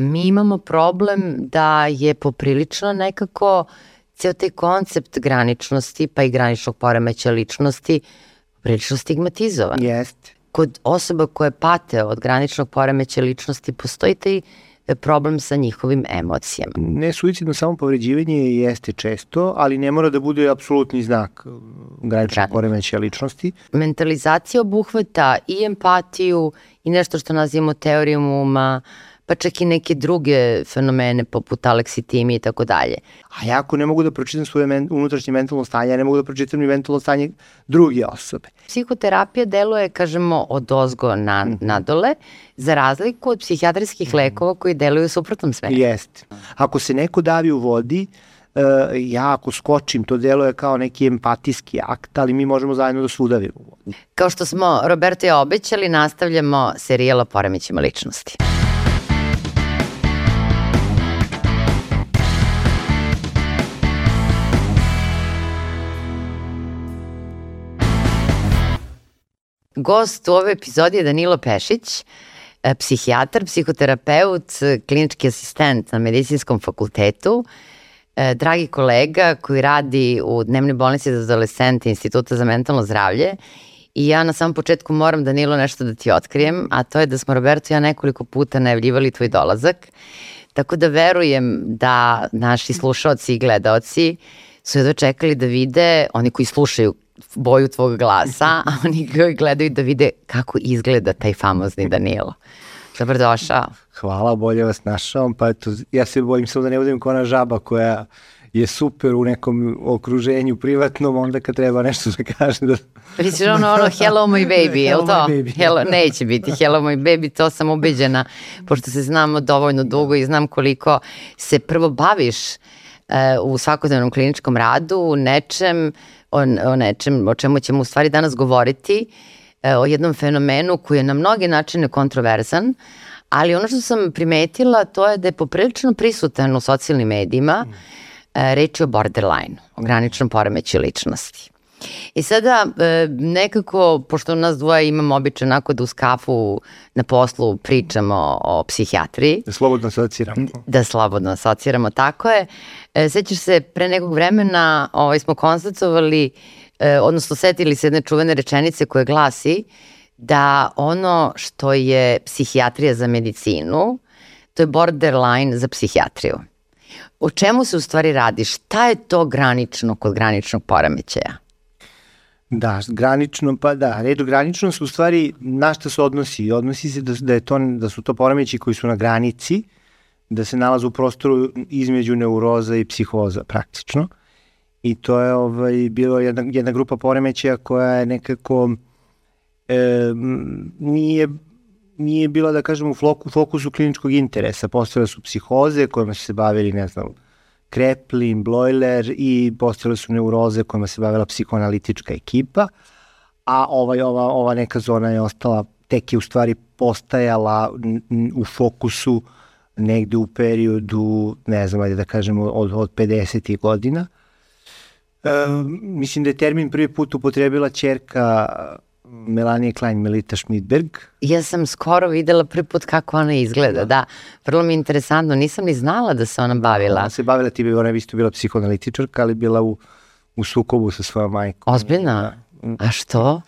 Mi imamo problem da je poprilično nekako ceo taj koncept graničnosti, pa i graničnog poremeća ličnosti, prilično stigmatizovan. Jeste. Kod osoba koje pate od graničnog poremeća ličnosti postoji taj problem sa njihovim emocijama. Ne suicidno samo povređivanje jeste često, ali ne mora da bude apsolutni znak uh, graničnog poremeća ličnosti. Mentalizacija obuhvata i empatiju i nešto što nazivamo teorijom uma, pa čak i neke druge fenomene poput aleksitimi i tako dalje. A ja ako ne mogu da pročitam svoje men, unutrašnje mentalno stanje, ja ne mogu da pročitam ni mentalno stanje druge osobe. Psihoterapija deluje, kažemo, od ozgo na, mm nadole, za razliku od psihijatrijskih mm lekova koji deluju u suprotnom smeru. Jeste. Ako se neko davi u vodi, uh, ja ako skočim, to deluje kao neki empatijski akt, ali mi možemo zajedno da sudavimo. Kao što smo Roberto i obećali, nastavljamo serijala Poremećima ličnosti. Gost u ovoj epizodi je Danilo Pešić, e, psihijatar, psihoterapeut, klinički asistent na medicinskom fakultetu, e, dragi kolega koji radi u dnevnoj bolnici za adolescente Instituta za mentalno zdravlje. I ja na samom početku moram Danilo nešto da ti otkrijem, a to je da smo Roberto i ja nekoliko puta najavljivali tvoj dolazak, tako da verujem da naši slušaoci i gledaoci su jedva čekali da vide, oni koji slušaju boju tvog glasa, a oni gledaju da vide kako izgleda taj famozni Danilo. Dobrodošao. Hvala, bolje vas našao. Pa eto, ja se bojim samo da ne budem kao ona žaba koja je super u nekom okruženju privatnom, onda kad treba nešto da kaže da... Misliš ono, ono, hello my baby, je li to? Baby. Hello, neće biti hello my baby, to sam ubeđena, pošto se znamo dovoljno dugo i znam koliko se prvo baviš uh, u svakodnevnom kliničkom radu, nečem, uh, o, o nečem o čemu ćemo u stvari danas govoriti, e, o jednom fenomenu koji je na mnoge načine kontroverzan, ali ono što sam primetila to je da je poprilično prisutan u socijalnim medijima, mm. reč je o borderline, o graničnom poremeću ličnosti. I sada e, nekako, pošto nas dvoje imamo običaj onako da uz kafu na poslu pričamo o psihijatriji. Da slobodno asociramo. Da slobodno asociramo, tako je. E, sećaš se, pre nekog vremena ovaj, smo konstatovali, e, odnosno setili se jedne čuvene rečenice koje glasi da ono što je psihijatrija za medicinu, to je borderline za psihijatriju. O čemu se u stvari radi? Šta je to granično kod graničnog poremećaja? Da, granično, pa da, redu granično su u stvari na šta se odnosi. Odnosi se da, da, je to, da su to poremeći koji su na granici, da se nalaze u prostoru između neuroza i psihoza praktično. I to je ovaj, bilo jedna, jedna grupa poremećaja koja je nekako e, nije nije bila, da kažemo, u fokusu kliničkog interesa. Postavile su psihoze kojima su se bavili, ne znam, Kreplin, Bloiler i postale su neuroze kojima se bavila psihoanalitička ekipa, a ovaj, ova, ova neka zona je ostala, tek je u stvari postajala u fokusu negde u periodu, ne znam, ajde da kažemo, od, od 50. godina. E, mislim da je termin prvi put upotrebila čerka Melanie Klein, Melita Schmidberg. Ja sam skoro videla prvi put kako ona izgleda, da. da. Vrlo mi je interesantno, nisam ni znala da se ona bavila. Ona se bavila, ti bi ona isto bila psihoanalitičarka, ali bila u, u sukobu sa svojom majkom. Ozbiljno? Da. A što?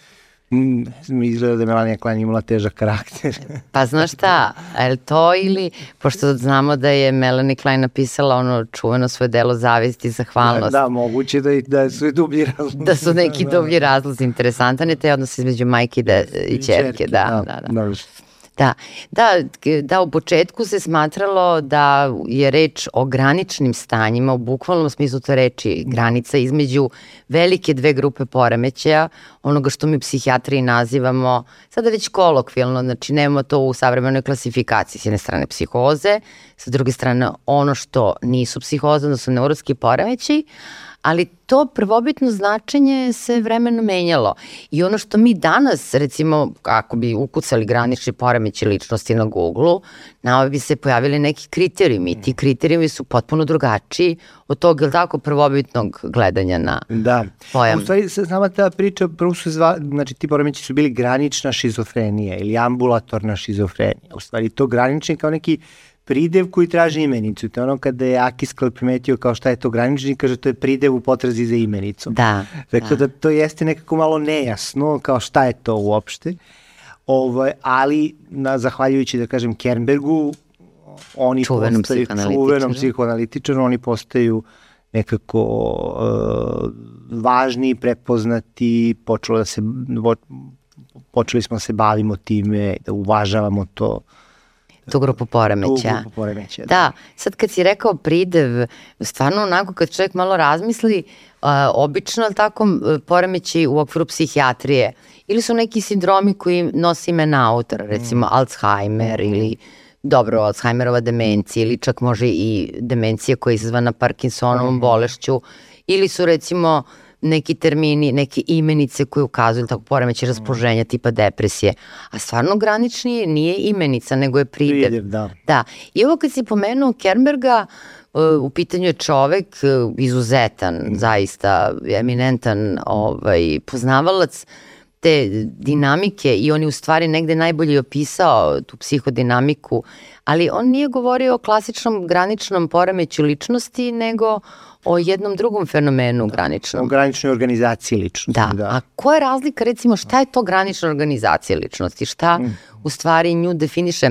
Mi izgleda da je Melania Klein imala težak karakter. pa znaš šta, je li to ili, pošto znamo da je Melanie Klein napisala ono čuveno svoje delo zavisti i zahvalnost. Da, da, moguće da, da su i dublji razlozi. Da su neki da, dublji razlozi, interesantan je taj odnos između majke i, de, i, i čerke, da, da, da. da. da. Da, da, da, u početku se smatralo da je reč o graničnim stanjima, u bukvalnom smislu to reči, granica između velike dve grupe poremećaja, onoga što mi psihijatri nazivamo, sada već kolokvilno, znači nemamo to u savremenoj klasifikaciji, s jedne strane psihoze, sa druge strane ono što nisu psihoze, odnosno neurodski poremećaji, ali to prvobitno značenje se vremeno menjalo. I ono što mi danas, recimo, ako bi ukucali granični poremeći ličnosti na Google-u, nama bi se pojavili neki kriterijumi. Ti kriterijumi su potpuno drugačiji od tog, ili tako, prvobitnog gledanja na da. pojam. U stvari, sama ta priča, prvo su zva, znači ti poremeći su bili granična šizofrenija ili ambulatorna šizofrenija. U stvari, to granični kao neki pridev koji traži imenicu. To je ono kada je Akiskal primetio kao šta je to granični, kaže to je pridev u potrazi za imenicom. Da. Dakle, da. da to jeste nekako malo nejasno, kao šta je to uopšte. Ovaj, ali, na, zahvaljujući, da kažem, Kernbergu, oni čuvenom postaju, čuvenom psihoanalitičaru, oni postaju nekako uh, važni, prepoznati, počelo da se, počeli smo da se bavimo time, da uvažavamo to. Tu grupu poremeća. Tu grupu poremeća, da. da. Sad kad si rekao pridev, stvarno onako kad čovjek malo razmisli, uh, obično tako poremeći u okviru psihijatrije ili su neki sindromi koji nosi imena autora, recimo mm. Alzheimer ili dobro, Alzheimerova demencija ili čak može i demencija koja je izazvana Parkinsonovom mm. bolešću ili su recimo neki termini, neke imenice koje ukazuju tako poremeće mm. raspoloženja tipa depresije. A stvarno granični nije imenica, nego je pridev. Pridev, da. Da. I ovo kad si pomenuo Kernberga, uh, u pitanju je čovek uh, izuzetan, mm. zaista eminentan ovaj, poznavalac te dinamike i on je u stvari negde najbolje opisao tu psihodinamiku, ali on nije govorio o klasičnom graničnom poremeću ličnosti, nego o jednom drugom fenomenu da, graničnom. O graničnoj organizaciji ličnosti. Da. da. A koja je razlika, recimo, šta je to granična organizacija ličnosti? Šta mm. u stvari nju definiše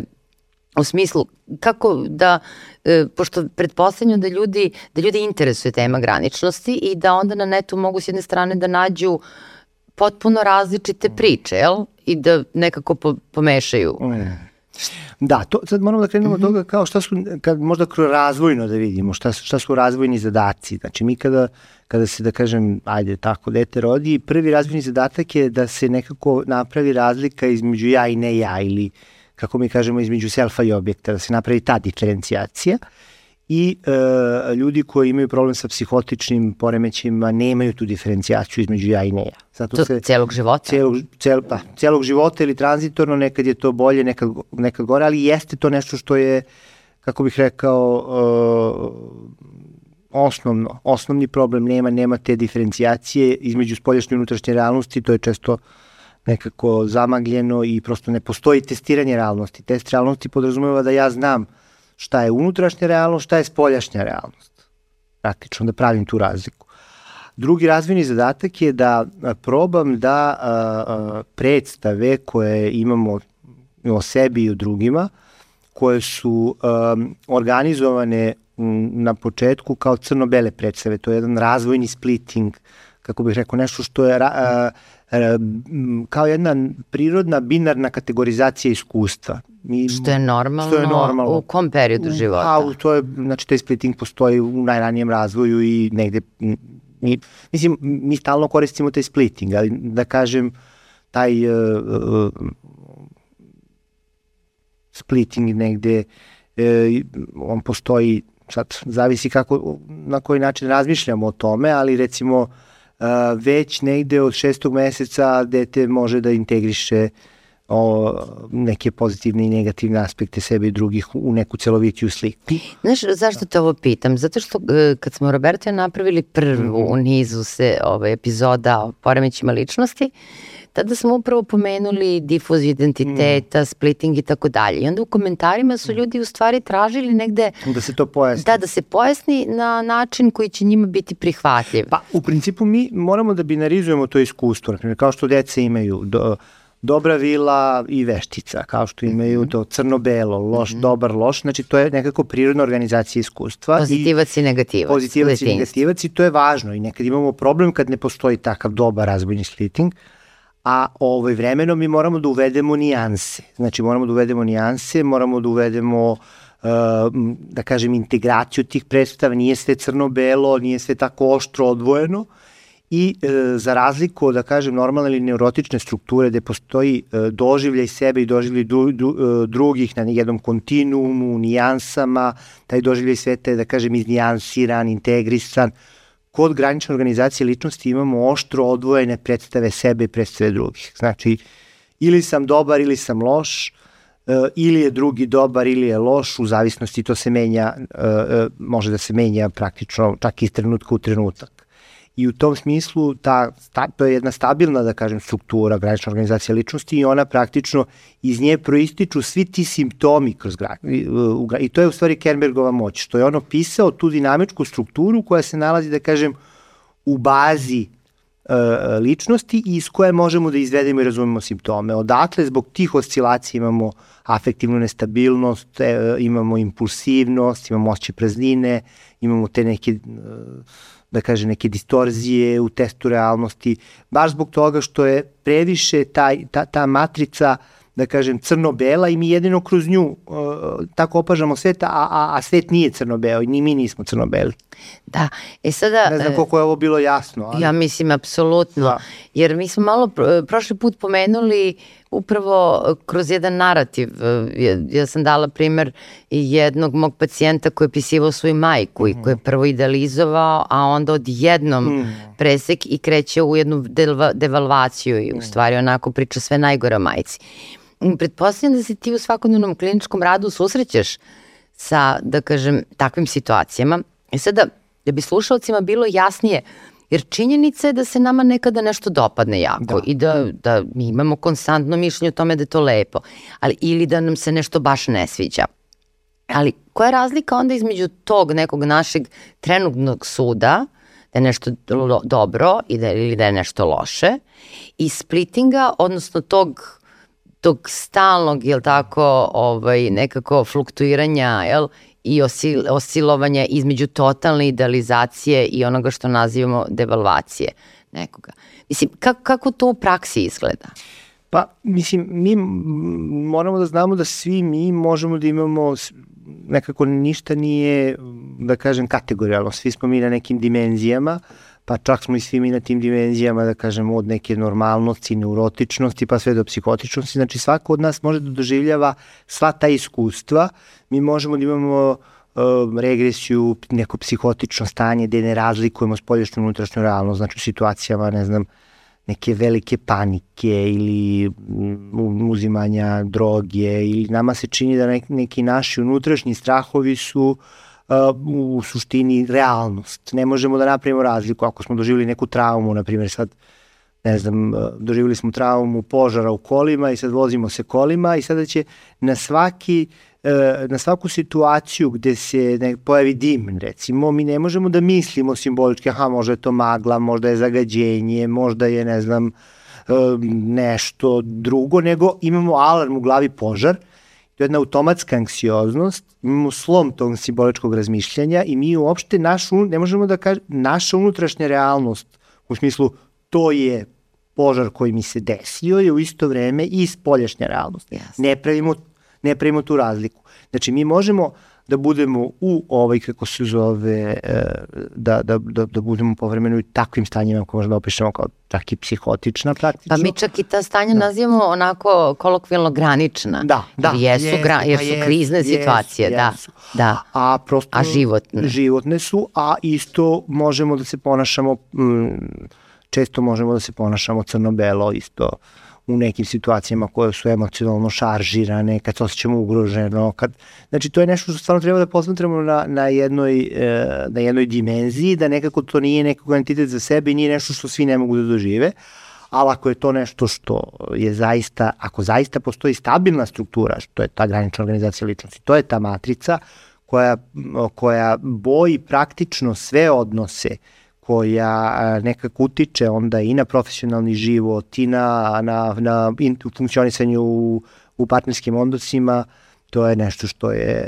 u smislu kako da, e, pošto pretpostavljam da ljudi, da ljudi interesuje tema graničnosti i da onda na netu mogu s jedne strane da nađu uh, potpuno različite priče, jel? I da nekako po, pomešaju. Da, to, sad moramo da krenemo mm -hmm. od toga kao šta su, kad, možda kroz razvojno da vidimo šta, šta su razvojni zadaci. Znači mi kada, kada se, da kažem, ajde tako, dete rodi, prvi razvojni zadatak je da se nekako napravi razlika između ja i ne ja ili kako mi kažemo između selfa i objekta, da se napravi ta diferencijacija. Uh, i e, ljudi koji imaju problem sa psihotičnim poremećima nemaju tu diferencijaciju između ja i ne ja. Zato to se, celog života? Celog, cel, pa, celog života ili tranzitorno, nekad je to bolje, nekad, nekad gore, ali jeste to nešto što je, kako bih rekao, e, osnovno, osnovni problem nema, nema te diferencijacije između spoljašnje i unutrašnje realnosti, to je često nekako zamagljeno i prosto ne postoji testiranje realnosti. Test realnosti podrazumeva da ja znam šta je unutrašnja realnost, šta je spoljašnja realnost. Praktično da pravim tu razliku. Drugi razvojni zadatak je da probam da a, a, predstave koje imamo o sebi i o drugima, koje su organizovane na početku kao crno-bele predstave. To je jedan razvojni splitting, kako bih rekao, nešto što je kao jedna prirodna binarna kategorizacija iskustva. Mi, što je normalno, što je normalno. u kom periodu života? A, to je, znači, taj splitting postoji u najranijem razvoju i negde, mi, mislim, mi stalno koristimo taj splitting, ali da kažem, taj uh, uh, splitting negde, uh, on postoji, sad zavisi kako, na koji način razmišljamo o tome, ali recimo uh, već negde od šestog meseca dete može da integriše uh, o neke pozitivne i negativne aspekte sebe i drugih u neku celovitiju sliku. Znaš, zašto te ovo pitam? Zato što e, kad smo Roberto napravili prvu mm -hmm. u nizu se ovaj, epizoda o poremećima ličnosti, tada smo upravo pomenuli difuziju identiteta, mm. splitting i tako dalje. I onda u komentarima su ljudi u stvari tražili negde... Da se to pojasni. Da, da se pojasni na način koji će njima biti prihvatljiv. Pa, u principu mi moramo da binarizujemo to iskustvo. Naprimjer, kao što dece imaju do, dobra vila i veštica, kao što imaju mhm. to crno-belo, loš, mm -hmm. dobar, loš, znači to je nekako prirodna organizacija iskustva. Pozitivac i, i negativac. Pozitivac i negativac i to je važno i nekad imamo problem kad ne postoji takav dobar razbojni splitting, a ovaj vremenom mi moramo da uvedemo nijanse. Znači moramo da uvedemo nijanse, moramo da uvedemo uh, da kažem integraciju tih predstava, nije sve crno-belo, nije sve tako oštro odvojeno, i e, za razliku da kažem, normalne ili neurotične strukture gde postoji e, doživljaj sebe i doživljaj dru, dru, e, drugih na jednom kontinuumu, nijansama, taj doživljaj sveta je, da kažem, iznijansiran, integrisan. Kod granične organizacije ličnosti imamo oštro odvojene predstave sebe i predstave drugih. Znači, ili sam dobar ili sam loš, e, ili je drugi dobar ili je loš, u zavisnosti to se menja, e, e, može da se menja praktično čak iz trenutka u trenutak i u tom smislu ta, ta, to je jedna stabilna, da kažem, struktura granična organizacija ličnosti i ona praktično iz nje proističu svi ti simptomi kroz graničnu. I to je u stvari Kernbergova moć, što je ono pisao tu dinamičku strukturu koja se nalazi, da kažem, u bazi e, ličnosti i iz koje možemo da izvedemo i razumemo simptome. Odatle, zbog tih oscilacija imamo afektivnu nestabilnost, e, imamo impulsivnost, imamo osjećaj praznine, imamo te neke e, da kaže, neke distorzije u testu realnosti, baš zbog toga što je previše taj, ta, ta matrica uh, da kažem, crno-bela i mi jedino kroz nju uh, tako opažamo svet, a, a, a svet nije crno-beo i ni mi nismo crno-beli. Da, e sada... Ne znam koliko je ovo bilo jasno. Ali... Ja mislim, apsolutno. Da. Jer mi smo malo prošli put pomenuli upravo kroz jedan narativ. Ja, ja sam dala primer jednog mog pacijenta koji je pisivao svoju majku mm i koji je prvo idealizovao, a onda odjednom mm. presek i kreće u jednu devalvaciju i u stvari onako priča sve najgore o majci. Pretpostavljam da se ti u svakodnevnom kliničkom radu susrećeš sa, da kažem, takvim situacijama. I sada, da bi slušalcima bilo jasnije, jer činjenica je da se nama nekada nešto dopadne jako da. i da, da mi imamo konstantno mišljenje o tome da je to lepo, ali ili da nam se nešto baš ne sviđa. Ali koja je razlika onda između tog nekog našeg trenutnog suda, da je nešto dobro i da, ili da je nešto loše, i splittinga, odnosno tog tog stalnog, jel tako, ovaj, nekako fluktuiranja, jel, i osil, osilovanja između totalne idealizacije i onoga što nazivamo devalvacije nekoga. Mislim, kako, kako to u praksi izgleda? Pa, mislim, mi moramo da znamo da svi mi možemo da imamo nekako ništa nije, da kažem, kategorijalno. Svi smo mi na nekim dimenzijama, pa čak smo i svi mi na tim dimenzijama, da kažemo, od neke normalnosti, neurotičnosti, pa sve do psihotičnosti. Znači, svako od nas može da doživljava sva ta iskustva. Mi možemo da imamo uh, regresiju, neko psihotično stanje gde ne razlikujemo spolješnju unutrašnju realnost, znači u situacijama, ne znam, neke velike panike ili mm, uzimanja droge ili nama se čini da neki naši unutrašnji strahovi su uh, u suštini realnost. Ne možemo da napravimo razliku ako smo doživjeli neku traumu, na primjer sad ne znam, doživjeli smo traumu požara u kolima i sad vozimo se kolima i sada će na svaki na svaku situaciju gde se ne, pojavi dim, recimo, mi ne možemo da mislimo simbolički, aha, možda je to magla, možda je zagađenje, možda je, ne znam, nešto drugo, nego imamo alarm u glavi požar to je jedna automatska anksioznost, imamo slom tog simboličkog razmišljanja i mi uopšte našu, ne možemo da kažem, naša unutrašnja realnost, u smislu to je požar koji mi se desio je u isto vreme i spoljašnja realnost. Yes. Ne, pravimo, ne pravimo tu razliku. Znači mi možemo da budemo u ovaj, kako se zove, e, da, da, da, da budemo povremeno i takvim stanjima koje možemo da opišemo kao čak i psihotična praktično. Pa mi čak i ta stanja da. nazivamo onako kolokvijalno granična. Da, da. Jer jesu, gra, jer su krizne jesu, situacije, da, jesu. da. da. A prosto... A životne. Životne su, a isto možemo da se ponašamo, mm, često možemo da se ponašamo crno-belo isto u nekim situacijama koje su emocionalno šaržirane, kad se osjećamo ugroženo, kad, znači to je nešto što stvarno treba da posmatramo na, na, jednoj, e, na jednoj dimenziji, da nekako to nije nekog entitet za sebe i nije nešto što svi ne mogu da dožive, ali ako je to nešto što je zaista, ako zaista postoji stabilna struktura, što je ta granična organizacija ličnosti, to je ta matrica koja, koja boji praktično sve odnose koja nekako utiče onda i na profesionalni život i na, na, na funkcionisanju u, u partnerskim odnosima, to je nešto što je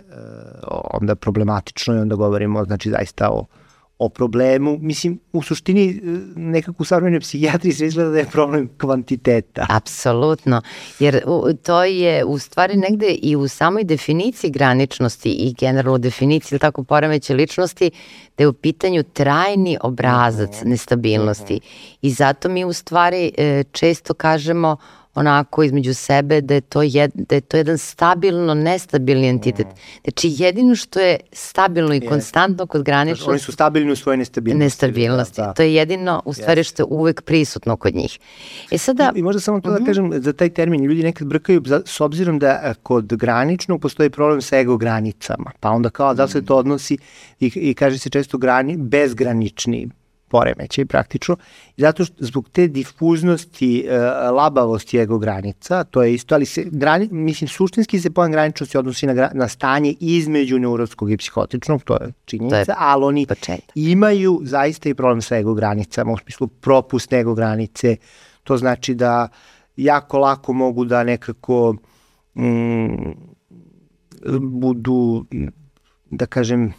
onda problematično i onda govorimo znači zaista o, o problemu. Mislim, u suštini e, nekako u savremenoj psihijatriji se izgleda da je problem kvantiteta. Apsolutno, jer to je u stvari negde i u samoj definiciji graničnosti i generalno definiciji ili tako poremeće ličnosti da je u pitanju trajni obrazac mhm. nestabilnosti mhm. i zato mi u stvari e, često kažemo onako između sebe da je to, jed, da je to jedan stabilno nestabilni entitet. Mm. Znači jedino što je stabilno i konstantno kod graničnosti... Oni su stabilni u svojoj nestabilnosti. Nestabilnosti. Da, da. To je jedino u stvari što je uvek prisutno kod njih. E sada... I, i možda samo to uh -huh. da mhm. kažem za taj termin. Ljudi nekad brkaju za, s obzirom da kod graničnog postoji problem sa ego granicama. Pa onda kao da se to odnosi i, i kaže se često grani, bezgranični poremećaj praktično, zato što zbog te difuznosti, e, labavosti ego granica, to je isto, ali se, grani, mislim, suštinski se pojam graničnosti odnosi na, na stanje između neuronskog i psihotičnog, to je činjenica, to je ali oni početak. imaju zaista i problem sa ego granicama, u smislu propust ego granice, to znači da jako lako mogu da nekako mm, budu, da kažem,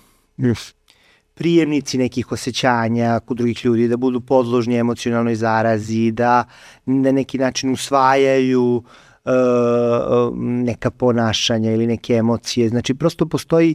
prijemnici nekih osjećanja kod drugih ljudi, da budu podložni emocionalnoj zarazi, da na neki način usvajaju uh, neka ponašanja ili neke emocije. Znači, prosto postoji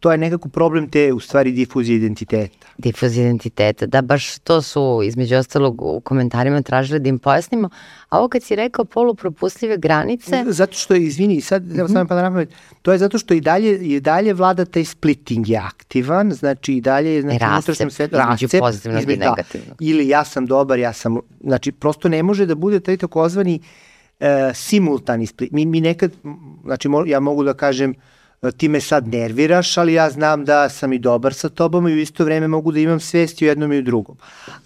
to je nekako problem te, u stvari, difuzije identiteta. Difuzije identiteta, da, baš to su, između ostalog, u komentarima tražili da im pojasnimo. A ovo kad si rekao polupropustljive granice... Zato što je, izvini, sad, mm -hmm. samo pa da to je zato što i dalje, i dalje vlada taj splitting je aktivan, znači i dalje je, znači, rascep, sve, između pozitivnog između, i da. negativnog. Da, ili ja sam dobar, ja sam, znači, prosto ne može da bude taj takozvani uh, simultani split. Mi, mi nekad, znači, mo, ja mogu da kažem, uh, ti me sad nerviraš, ali ja znam da sam i dobar sa tobom i u isto vreme mogu da imam svest i u jednom i u drugom.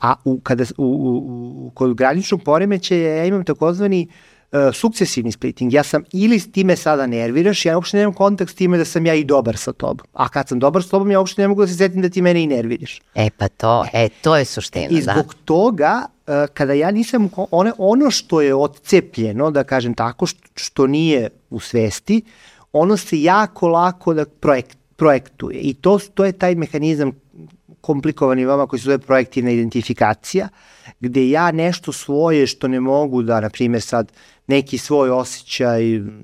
A u, kada, u, u, u, kod graničnog poremećaja ja imam takozvani uh, sukcesivni splitting. Ja sam ili ti me sada nerviraš, ja uopšte nemam kontakt s time da sam ja i dobar sa tobom. A kad sam dobar sa tobom, ja uopšte ne mogu da se setim da ti mene i nerviraš. E pa to, e, to je suština, I da. zbog da. toga, uh, kada ja nisam, one, ono što je odcepljeno, da kažem tako, što, što nije u svesti, ono se jako lako da projekt, projektuje i to, to je taj mehanizam komplikovani vama koji se zove projektivna identifikacija, gde ja nešto svoje što ne mogu da, na primjer sad, neki svoj osjećaj...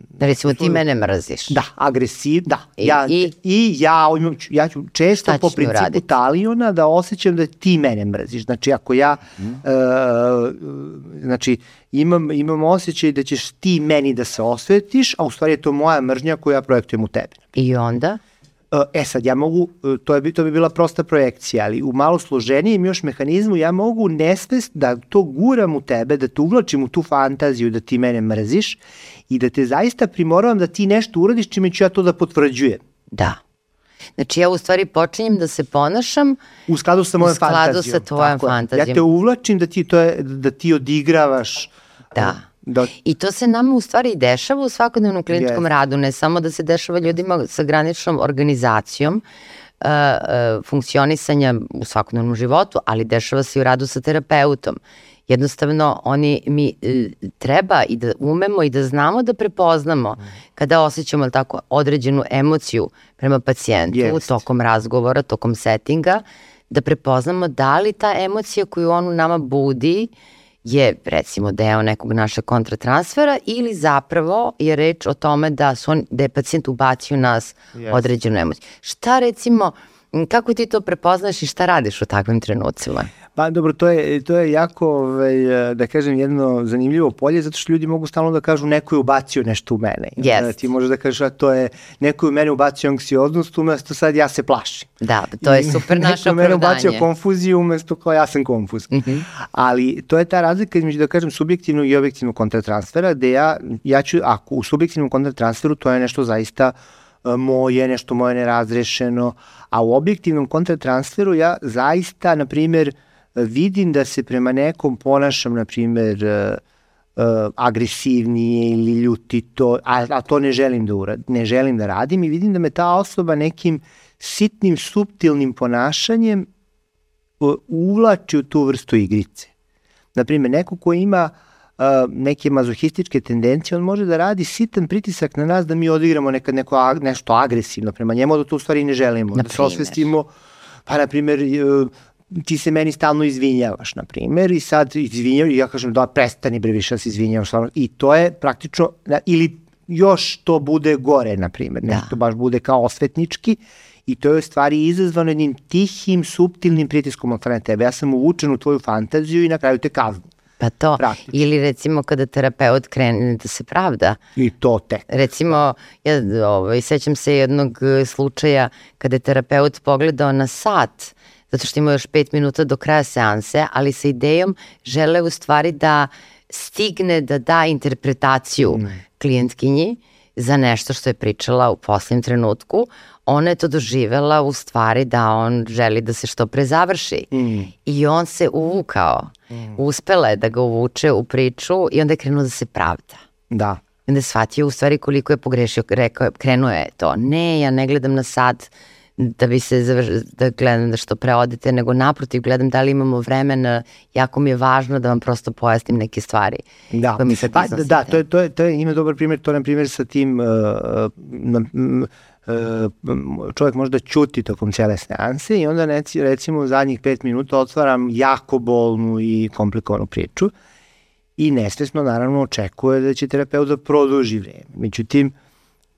Da recimo ti mene mrziš. Da, agresiv, da. I, ja, i, i ja, ja ću često po principu uraditi? taliona da osjećam da ti mene mrziš. Znači ako ja, mm. uh, znači imam, imam osjećaj da ćeš ti meni da se osvetiš, a u stvari je to moja mržnja koju ja projektujem u tebe. I onda? E sad, ja mogu, e, to, je, to bi bila prosta projekcija, ali u malo složenijem još mehanizmu ja mogu nesvest da to guram u tebe, da te uvlačim u tu fantaziju da ti mene mrziš i da te zaista primoravam da ti nešto uradiš čime ću ja to da potvrđujem. Da. Znači ja u stvari počinjem da se ponašam u skladu sa mojom fantazijom. U skladu sa tvojom fantazijom. Ja te uvlačim da ti, to je, da ti odigravaš da. Da. I to se nama u stvari dešava u svakodnevnom kliničkom yes. radu, ne samo da se dešava ljudima sa graničnom organizacijom, uh, uh, funkcionisanja u svakodnevnom životu, ali dešava se i u radu sa terapeutom. Jednostavno, oni mi uh, treba i da umemo i da znamo da prepoznamo mm. kada osjećamo tako određenu emociju prema pacijentu yes. tokom razgovora, tokom settinga, da prepoznamo da li ta emocija koju on u nama budi uh, je recimo deo nekog našeg kontratransfera ili zapravo je reč o tome da, su on, da je pacijent ubacio nas yes. određenu emociju. Šta recimo, kako ti to prepoznaš i šta radiš u takvim trenucima? Pa dobro, to je, to je jako, ovaj, da kažem, jedno zanimljivo polje, zato što ljudi mogu stalno da kažu neko je ubacio nešto u mene. Yes. Da, ti možeš da kažeš, a to je, neko je u mene ubacio anksioznost, umesto sad ja se plašim. Da, to je super naše opravdanje. Neko je mene ubacio konfuziju, umesto kao ja sam konfuz. Mm -hmm. Ali to je ta razlika između, da kažem, subjektivnog i objektivnog kontratransfera, gde ja, ja ću, ako u subjektivnom kontratransferu to je nešto zaista e, moje, nešto moje nerazrešeno, a u objektivnom kontratransferu ja zaista, na primjer, vidim da se prema nekom ponašam, na primer, uh, uh, agresivnije ili ljutito, a, a to ne želim da urad, ne želim da radim i vidim da me ta osoba nekim sitnim, subtilnim ponašanjem uh, uvlači u tu vrstu igrice. Naprimer, neko ko ima uh, neke mazohističke tendencije, on može da radi sitan pritisak na nas da mi odigramo nekad neko, nešto agresivno prema njemu, da to u stvari ne želimo. Na da se osvestimo, pa na primjer, uh, ti se meni stalno izvinjavaš, na primjer, i sad izvinjavaš, i ja kažem da prestani bre više da se izvinjavaš, stvarno, i to je praktično, ili još to bude gore, na primjer, da. nešto baš bude kao osvetnički, i to je u stvari izazvano jednim tihim, subtilnim pritiskom od strane tebe. Ja sam uvučen u tvoju fantaziju i na kraju te kaznu. Pa to, Praktično. ili recimo kada terapeut krene da se pravda. I to tek. Recimo, ja ovaj, sećam se jednog slučaja kada je terapeut pogledao na sat zato što ima još pet minuta do kraja seanse, ali sa idejom žele u stvari da stigne da da interpretaciju mm. klijentkinji za nešto što je pričala u posljednjem trenutku. Ona je to doživela u stvari da on želi da se što pre završi. Mm. I on se uvukao. Mm. Uspela je da ga uvuče u priču i onda je krenuo da se pravda. Da. I onda je shvatio u stvari koliko je pogrešio. Rekao je, krenuo je to. Ne, ja ne gledam na sad da bi se završ, da gledam da što pre odete, nego naprotiv gledam da li imamo vremena, jako mi je važno da vam prosto pojasnim neke stvari. Da, mi sad pa, da, da, to je, to je, to je, ima dobar primjer, to je na primjer sa tim uh, na, uh, čovjek možda čuti tokom cijele seanse i onda neci, recimo u zadnjih pet minuta otvaram jako bolnu i komplikovanu priču i nesvesno naravno očekuje da će terapeut da produži vreme. Međutim,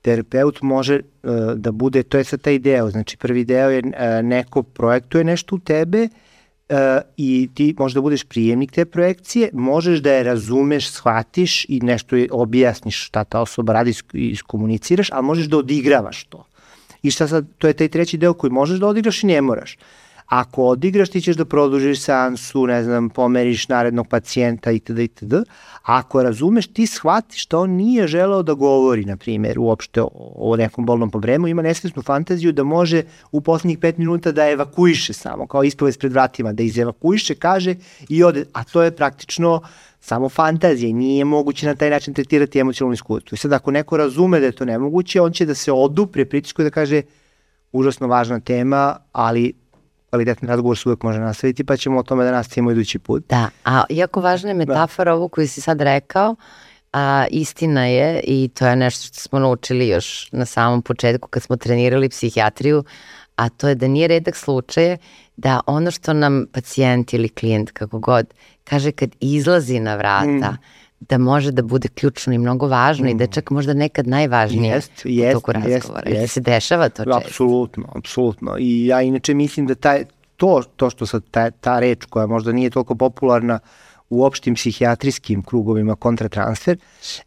terapeut može uh, da bude, to je sad taj deo, znači prvi deo je uh, neko projektuje nešto u tebe uh, i ti možeš da budeš prijemnik te projekcije, možeš da je razumeš, shvatiš i nešto je, objasniš šta ta osoba radi i iskomuniciraš, ali možeš da odigravaš to. I šta sad, to je taj treći deo koji možeš da odigraš i ne moraš. Ako odigraš, ti ćeš da produžiš seansu, ne znam, pomeriš narednog pacijenta itd. itd. Ako razumeš, ti shvatiš da on nije želeo da govori, na primjer, uopšte o nekom bolnom problemu, ima nesvesnu fantaziju da može u poslednjih pet minuta da evakuiše samo, kao ispovest pred vratima, da izevakuiše, kaže i ode, a to je praktično samo fantazija i nije moguće na taj način tretirati emocionalno iskustvo. I sad ako neko razume da je to nemoguće, on će da se odupre pritisku i da kaže užasno važna tema, ali kvalitetni razgovor se uvek može nastaviti, pa ćemo o tome da nastavimo idući put. Da, a jako važna je da. metafora da. ovo koju si sad rekao, a, istina je i to je nešto što smo naučili još na samom početku kad smo trenirali psihijatriju, a to je da nije redak slučaj da ono što nam pacijent ili klijent, kako god, kaže kad izlazi na vrata, mm da može da bude ključno i mnogo važno mm. i da mm. čak možda nekad najvažnije jest, jest, u toku razgovora. Jest, jest. se dešava to često. Apsolutno, apsolutno. I ja inače mislim da taj, to, to što sad ta, ta reč koja možda nije toliko popularna u opštim psihijatrijskim krugovima kontratransfer,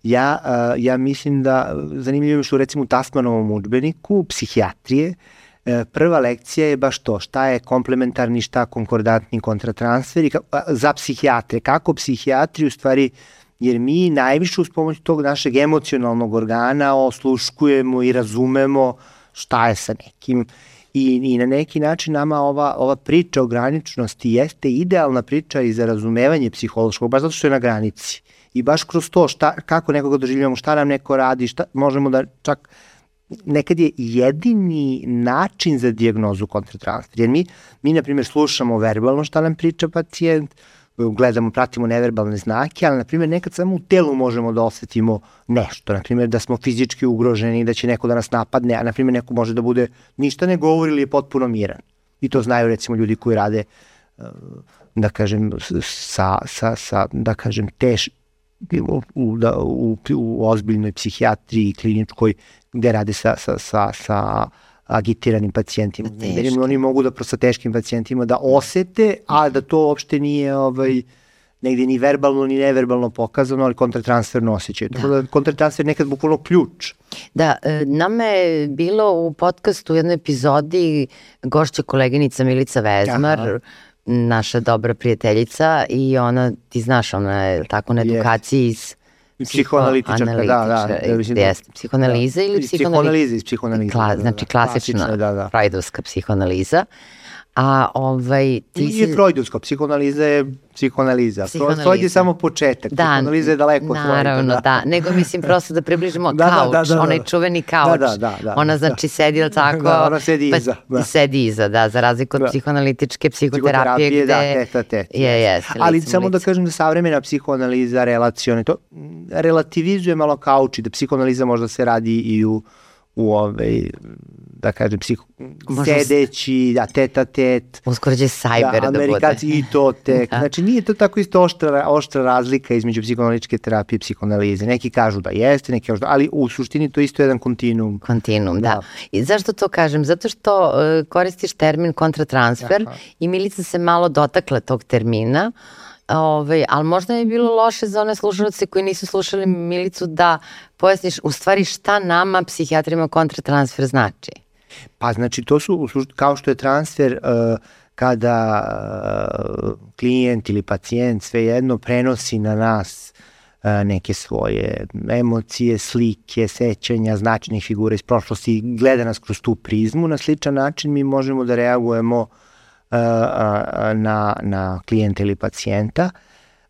ja, uh, ja mislim da zanimljivo je što recimo u Tasmanovom učbeniku psihijatrije e, prva lekcija je baš to, šta je komplementarni, šta konkordatni kontratransfer i ka, za psihijatre, kako psihijatri u stvari uh, jer mi najviše uz pomoć tog našeg emocionalnog organa osluškujemo i razumemo šta je sa nekim i, i na neki način nama ova, ova priča o graničnosti jeste idealna priča i za razumevanje psihološkog, baš zato što je na granici. I baš kroz to šta, kako nekoga doživljamo, šta nam neko radi, šta, možemo da čak nekad je jedini način za dijagnozu kontratransfer. Jer mi, mi na primjer, slušamo verbalno šta nam priča pacijent, gledamo, pratimo neverbalne znake, ali, na primjer, nekad samo u telu možemo da osetimo nešto. Na primjer, da smo fizički ugroženi, da će neko da nas napadne, a, na primjer, neko može da bude ništa ne govori ili je potpuno miran. I to znaju, recimo, ljudi koji rade, uh, da kažem, sa, sa, sa da kažem, teš, u, da, u, u ozbiljnoj psihijatriji kliničkoj, gde rade sa, sa, sa, sa agitiranim pacijentima. Teški. Oni mogu da sa teškim pacijentima da osete, a da to uopšte nije ovaj, negde ni verbalno ni neverbalno pokazano, ali kontratransferno osjećaju. Da. Tako da kontratransfer nekad bukvalno ključ. Da, e, nama je bilo u podcastu u jednoj epizodi gošća koleginica Milica Vezmar, Aha naša dobra prijateljica i ona, ti znaš, ona je tako na edukaciji iz Psihoanalitičarka, da, da. da mislim, jeste, psihoanaliza da, ili psihoanaliza? Psihoanaliza iz psihoanaliza. Kla, znači klasična, klasična da, da. freudovska psihoanaliza. A ovaj, ti Nije si... freudovska, psihoanaliza je psihoanaliza. psihoanaliza. Freud je samo početak, da, psihoanaliza je daleko od Freuda. Naravno, da. da. Nego mislim prosto da približimo da, kauč, da, da, da, da. onaj čuveni kauč. Da, da, da, da, ona znači sedi, ili tako? Da, ona sedi pa, iza. Da. Sedi iza, da, za razliku od da. psihoanalitičke psihoterapije, gde... Da, teta, teta. Je, je. Ali samo da kažem da savremena psihoanaliza, relacione, to relativizuje malo kauč i da psihoanaliza možda se radi i u u ovaj da kažem, psiho, Možda sedeći, da, teta tet. Uskoro će sajber da, da Amerikanci i to tek. Da. Znači, nije to tako isto oštra, oštra razlika između psihoanalitičke terapije i psihoanalize. Neki kažu da jeste, neki kažu da, ali u suštini to isto je jedan kontinuum. Kontinuum, da. da. I zašto to kažem? Zato što uh, koristiš termin kontratransfer Aha. i Milica se malo dotakla tog termina. Ove, ovaj, ali možda je bilo loše za one slušalce koji nisu slušali Milicu da pojasniš u stvari šta nama psihijatrima kontratransfer znači. Pa znači to su, kao što je transfer uh, kada uh, klijent ili pacijent svejedno prenosi na nas neke svoje emocije, slike, sećanja, značajnih figura iz prošlosti, gleda nas kroz tu prizmu, na sličan način mi možemo da reagujemo na, na klijenta ili pacijenta,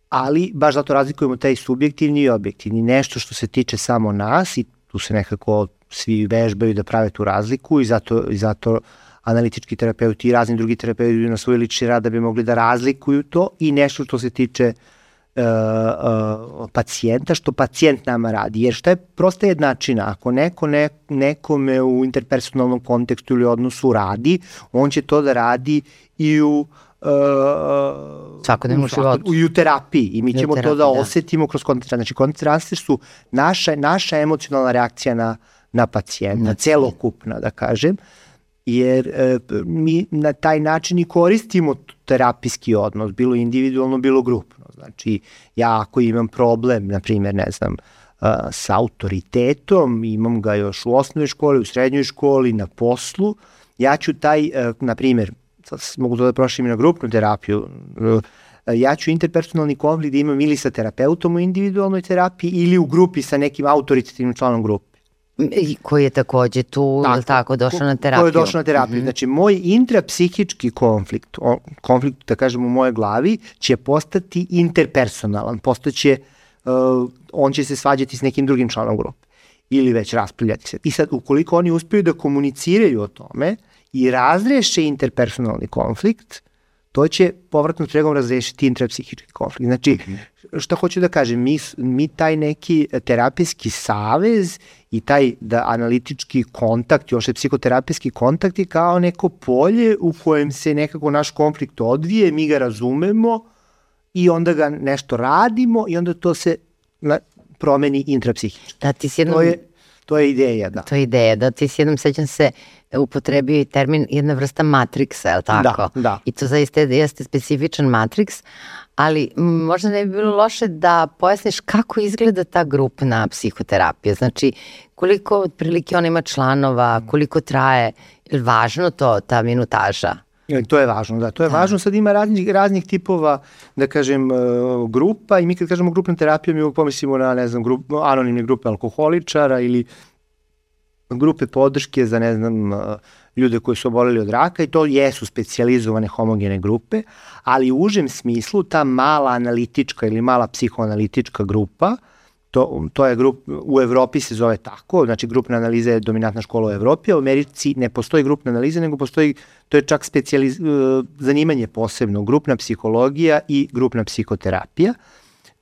ali baš zato razlikujemo taj subjektivni i objektivni. Nešto što se tiče samo nas i tu se nekako svi vežbaju da prave tu razliku i zato, i zato analitički terapeuti i razni drugi terapeuti na svoj lični rad da bi mogli da razlikuju to i nešto što se tiče uh, uh, pacijenta, što pacijent nama radi. Jer šta je prosta jednačina? Ako neko ne, nekome u interpersonalnom kontekstu ili odnosu radi, on će to da radi i u uh, svakodnevnom životu. I u terapiji i mi ćemo terapiji, to da, da osetimo kroz kontakt Znači transfer su naša, naša emocionalna reakcija na, na pacijenta, na celokupna da kažem, jer e, mi na taj način i koristimo terapijski odnos, bilo individualno, bilo grupno. Znači ja ako imam problem, na primjer, ne znam, uh, sa autoritetom, imam ga još u osnovnoj školi, u srednjoj školi, na poslu, ja ću taj, uh, na primjer, mogu to da prošlim na grupnu terapiju, ja ću interpersonalni konflikt da imam ili sa terapeutom u individualnoj terapiji ili u grupi sa nekim autoritativnim članom grupe. I koji je takođe tu, tako, tako došao na terapiju. Koji je došao na terapiju. Mm -hmm. Znači, moj intrapsihički konflikt, o, konflikt, da kažem, u moje glavi, će postati interpersonalan, postaće, uh, on će se svađati s nekim drugim članom grupe ili već raspravljati se. I sad, ukoliko oni uspeju da komuniciraju o tome, i razreše interpersonalni konflikt, to će povratnom tregom razrešiti intrapsihički konflikt. Znači, mhm. šta hoću da kažem, mi, mi taj neki terapijski savez i taj da analitički kontakt, još je psihoterapijski kontakt je kao neko polje u kojem se nekako naš konflikt odvije, mi ga razumemo i onda ga nešto radimo i onda to se na, promeni intrapsihički. Da, ti si jednom... To je, to je ideja, da. To je ideja, da ti si jednom sećam se upotrebio i termin jedna vrsta matriksa, je li tako? Da, da. I to zaista jeste specifičan matriks, ali možda ne bi bilo loše da pojasniš kako izgleda ta grupna psihoterapija. Znači, koliko otprilike ona ima članova, koliko traje, je važno to, ta minutaža? E, to je važno, da, to je da. važno. Sad ima raznih, raznih tipova, da kažem, e, grupa i mi kad kažemo grupna terapija, mi uvijek pomislimo na, ne znam, grup, anonimne grupe alkoholičara ili grupe podrške za, ne znam, ljude koji su oboleli od raka i to jesu specializovane homogene grupe, ali u užem smislu ta mala analitička ili mala psihoanalitička grupa, to, to je grup, u Evropi se zove tako, znači grupna analiza je dominantna škola u Evropi, a u Americi ne postoji grupna analiza, nego postoji, to je čak specijaliz, zanimanje posebno, grupna psihologija i grupna psihoterapija.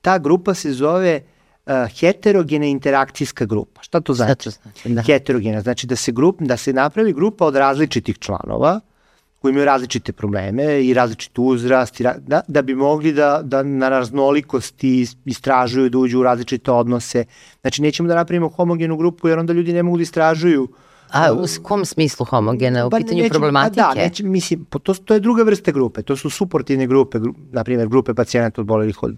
Ta grupa se zove uh, heterogena interakcijska grupa. Šta to znači? Šta to znači? Da. Heterogena, znači da se, grup, da se napravi grupa od različitih članova, koji imaju različite probleme i različit uzrast, i ra, da, da bi mogli da, da na raznolikosti istražuju, da uđu u različite odnose. Znači, nećemo da napravimo homogenu grupu, jer onda ljudi ne mogu da istražuju A u kom smislu homogena? U pa, pitanju nećemo, problematike? Da, neće, mislim, to, to je druga vrsta grupe. To su suportivne grupe, gru, na primjer, grupe pacijenata odbolelih od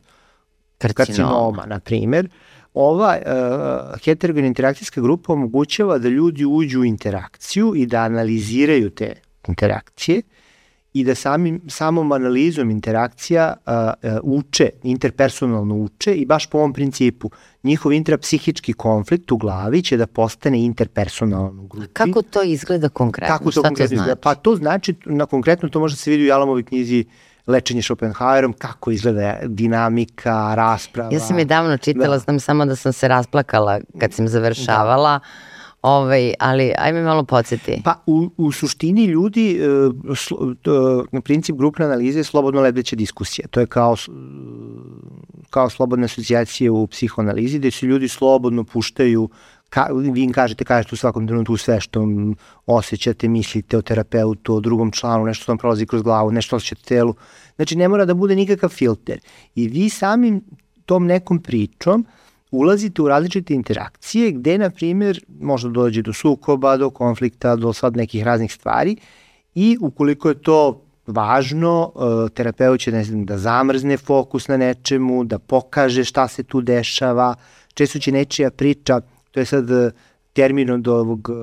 karcinoma, karcinoma na primer, ova uh, heterogena interakcijska grupa omogućava da ljudi uđu u interakciju i da analiziraju te interakcije i da samim, samom analizom interakcija uh, uh, uče, interpersonalno uče i baš po ovom principu njihov intrapsihički konflikt u glavi će da postane interpersonalno u grupi. A kako to izgleda konkretno? Kako to Šta konkretno to znači? Izgleda? Pa to znači, na konkretno to može se vidi u Jalamovoj knjizi uh, lečenje Schopenhauerom, kako izgleda dinamika, rasprava. Ja sam je davno čitala, da. znam samo da sam se rasplakala kad sam završavala. Da. Ovaj, ali ajme malo podsjeti. Pa u, u suštini ljudi, e, slo, na princip grupne analize je slobodno lebdeća diskusija. To je kao, kao slobodne asocijacije u psihoanalizi, gde se ljudi slobodno puštaju ka, vi im kažete, kažete u svakom trenutku sve što osjećate, mislite o terapeutu, o drugom članu, nešto što vam prolazi kroz glavu, nešto osjećate telu. Znači, ne mora da bude nikakav filter. I vi samim tom nekom pričom ulazite u različite interakcije gde, na primjer, možda dođe do sukoba, do konflikta, do sad nekih raznih stvari i ukoliko je to važno, e, terapeut će ne znam, da zamrzne fokus na nečemu, da pokaže šta se tu dešava, često će nečija priča to je sad e, termin od ovog uh,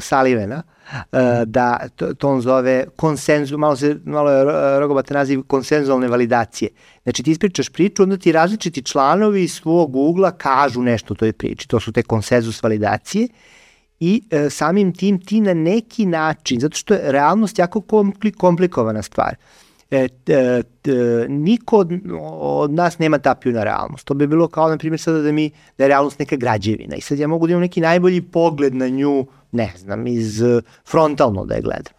Salivena, uh, da to, to on zove konsenzu, malo, se, malo je rogobata naziv konsenzualne validacije. Znači ti ispričaš priču, onda ti različiti članovi svog ugla kažu nešto o toj priči. To su te konsenzus validacije i e, samim tim ti na neki način, zato što je realnost jako komplikovana stvar, e, e, e, niko od, od nas nema tapiju na realnost. To bi bilo kao, na primjer, sada da mi, da je realnost neka građevina i sad ja mogu da imam neki najbolji pogled na nju, ne znam, iz frontalno da je gledam.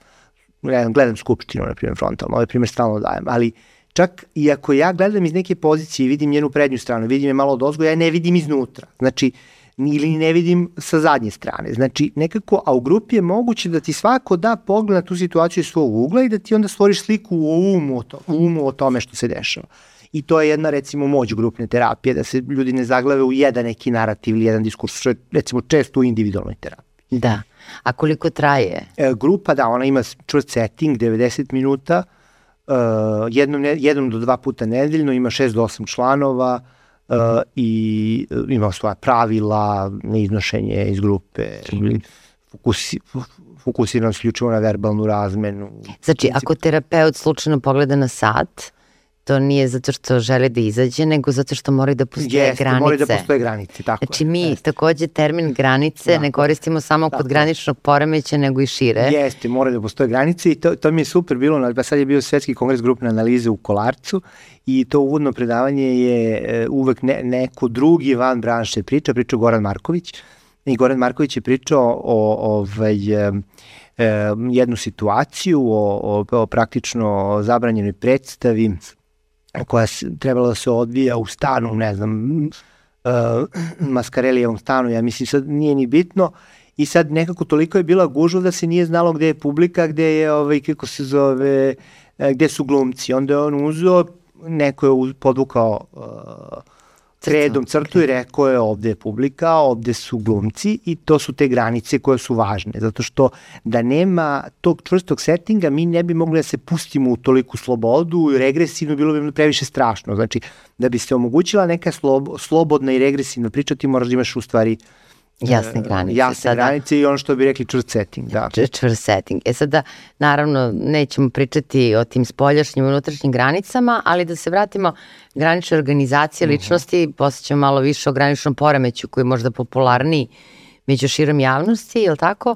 Gledam, gledam skupštinu, na primjer, frontalno, ovaj primjer stalno dajem, ali čak i ako ja gledam iz neke pozicije i vidim njenu prednju stranu, vidim je malo od ozgo, ja ne vidim iznutra. Znači, ili ne vidim sa zadnje strane. Znači, nekako, a u grupi je moguće da ti svako da pogled na tu situaciju iz svog ugla i da ti onda stvoriš sliku u umu o, to, u umu o tome što se dešava. I to je jedna, recimo, moć grupne terapije, da se ljudi ne zaglave u jedan neki narativ ili jedan diskurs, što je, recimo, često u individualnoj terapiji. Da. A koliko traje? E, grupa, da, ona ima čvrst setting, 90 minuta, uh, jednom, jednom do dva puta nedeljno, ima 6 do 8 članova, uh, i uh, ima svoja pravila, neiznošenje iz grupe, fokusi, fokusirano isključivo na verbalnu razmenu. Znači, ako terapeut slučajno pogleda na sat, to nije zato što žele da izađe, nego zato što moraju da postoje Jeste, granice. moraju da postoje granice, tako Znači mi Jeste. takođe termin granice tako. ne koristimo samo tako. kod graničnog poremeća, nego i šire. Jeste, moraju da postoje granice i to, to mi je super bilo, pa sad je bio svetski kongres grupne analize u Kolarcu i to uvodno predavanje je e, uvek ne, neko drugi van branše priča, pričao Goran Marković i Goran Marković je pričao o ovaj, e, e, jednu situaciju, o, o, o praktično zabranjenoj predstavi koja trebala da se odvija u stanu, ne znam, uh, Maskarelijevom stanu, ja mislim sad nije ni bitno, i sad nekako toliko je bila gužva da se nije znalo gde je publika, gde je, ovaj, kako se zove, e, gde su glumci. Onda je on uzeo, neko je podvukao uh, kredom crtu i rekao je ovde je publika, ovde su glumci i to su te granice koje su važne, zato što da nema tog čvrstog settinga mi ne bi mogli da se pustimo u toliku slobodu i regresivno bilo bi previše strašno. Znači, da bi se omogućila neka slob, slobodna i regresivna priča, ti moraš da imaš u stvari Jasne granice. Jasne sada, granice i ono što bi rekli čvrst setting. Da. Čvrst setting. E sada, naravno, nećemo pričati o tim spoljašnjim i unutrašnjim granicama, ali da se vratimo granične organizacije mhm. ličnosti, uh -huh. posjećamo malo više o graničnom poremeću koji je možda popularniji među širom javnosti, je li tako?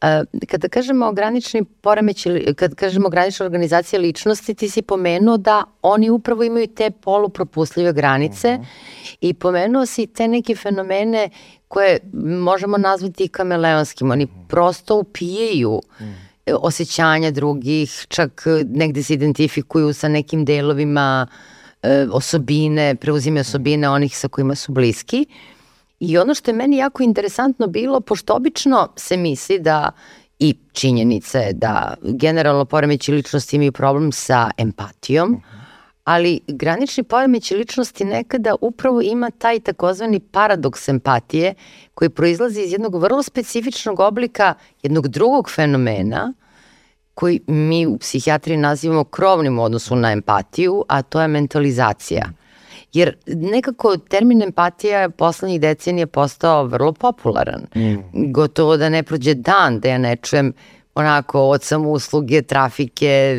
E, kada kažemo granični poremeći, kada kažemo granična organizacija ličnosti, ti si pomenuo da oni upravo imaju te polupropustljive granice uh mhm. -huh. i pomenuo si te neke fenomene koje možemo nazvati kameleonskim. Oni prosto upijaju mm. osjećanja drugih, čak negde se identifikuju sa nekim delovima e, osobine, preuzime osobine onih sa kojima su bliski. I ono što je meni jako interesantno bilo, pošto obično se misli da i činjenica je da generalno poremeći ličnosti imaju problem sa empatijom, mhm. ali granični poremeći ličnosti nekada upravo ima taj takozvani paradoks empatije koji proizlazi iz jednog vrlo specifičnog oblika jednog drugog fenomena koji mi u psihijatriji nazivamo krovnim u odnosu na empatiju, a to je mentalizacija. Jer nekako termin empatija poslednjih decenija postao vrlo popularan. Mm. Gotovo da ne prođe dan da ja ne čujem onako od usluge, trafike,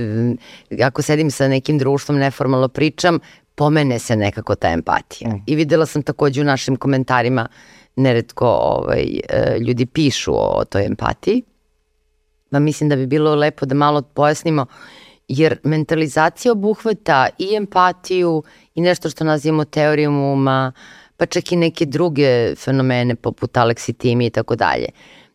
ako sedim sa nekim društvom, neformalno pričam, pomene se nekako ta empatija. Mm. I videla sam takođe u našim komentarima neretko ovaj, e, ljudi pišu o toj empatiji. Pa mislim da bi bilo lepo da malo pojasnimo, jer mentalizacija obuhvata i empatiju i nešto što nazivamo teorijom uma, pa čak i neke druge fenomene poput aleksitimi i tako dalje.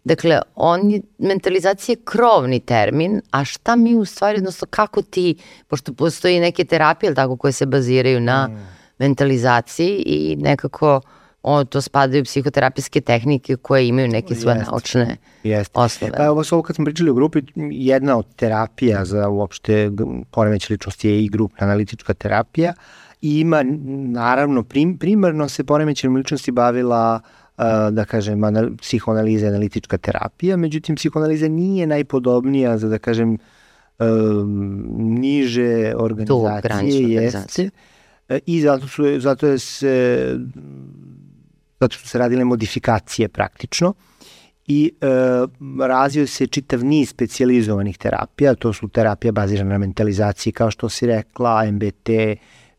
Dakle, on je, mentalizacija je krovni termin, a šta mi u stvari, odnosno kako ti, pošto postoji neke terapije, tako, koje se baziraju na mm. mentalizaciji i nekako o, to spadaju psihoterapijske tehnike koje imaju neke svoje Jest. naučne Jest. osnove. Pa ovo ovo kad smo pričali u grupi, jedna od terapija za uopšte poremeć ličnosti je i grupna analitička terapija i ima, naravno, prim, primarno se poremećenom ličnosti bavila uh, da kažem, anal, psihoanaliza analitička terapija, međutim, psihoanaliza nije najpodobnija za, da kažem, um, niže organizacije, jeste, e, i zato, su, zato je se zato su se radile modifikacije praktično i e, razvio se čitav niz specializovanih terapija, to su terapija bazirana na mentalizaciji, kao što si rekla, MBT,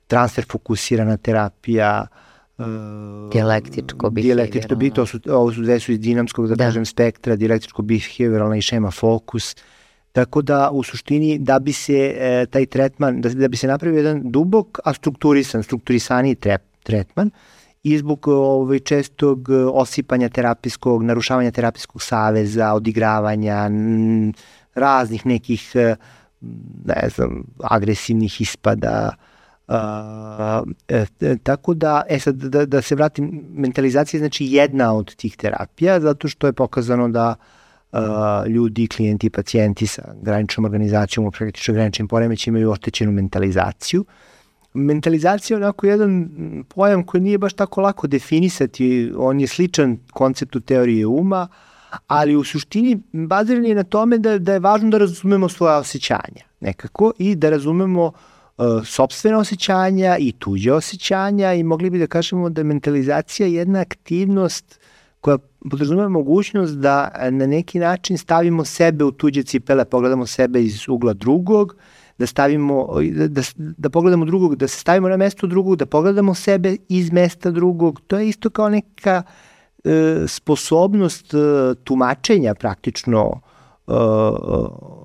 transfer fokusirana terapija, Uh, dijalektičko. Dijalektičko bi, to su, ovo su dve su iz dinamskog, da, da. kažem, spektra, dijalektičko behavioralna i šema fokus. Tako da, u suštini, da bi se e, taj tretman, da, da bi se napravio jedan dubok, a strukturisan, strukturisaniji trep, tretman, i zbog ovaj, čestog osipanja terapijskog, narušavanja terapijskog saveza, odigravanja, m, raznih nekih, e, ne znam, agresivnih ispada, Uh, e, tako da, e sad, da, da se vratim, mentalizacija je znači jedna od tih terapija, zato što je pokazano da uh, ljudi, klijenti, pacijenti sa graničnom organizacijom, praktično graničnim poremećima imaju oštećenu mentalizaciju. Mentalizacija je onako jedan pojam koji nije baš tako lako definisati, on je sličan konceptu teorije uma, ali u suštini baziran je na tome da, da je važno da razumemo svoje osjećanja nekako i da razumemo uh, sobstvene osjećanja i tuđe osjećanja i mogli bi da kažemo da je mentalizacija jedna aktivnost koja podrazumeva mogućnost da na neki način stavimo sebe u tuđe cipele, pogledamo sebe iz ugla drugog, da stavimo, da, da, da pogledamo drugog, da se stavimo na mesto drugog, da pogledamo sebe iz mesta drugog. To je isto kao neka e, sposobnost e, tumačenja praktično uh,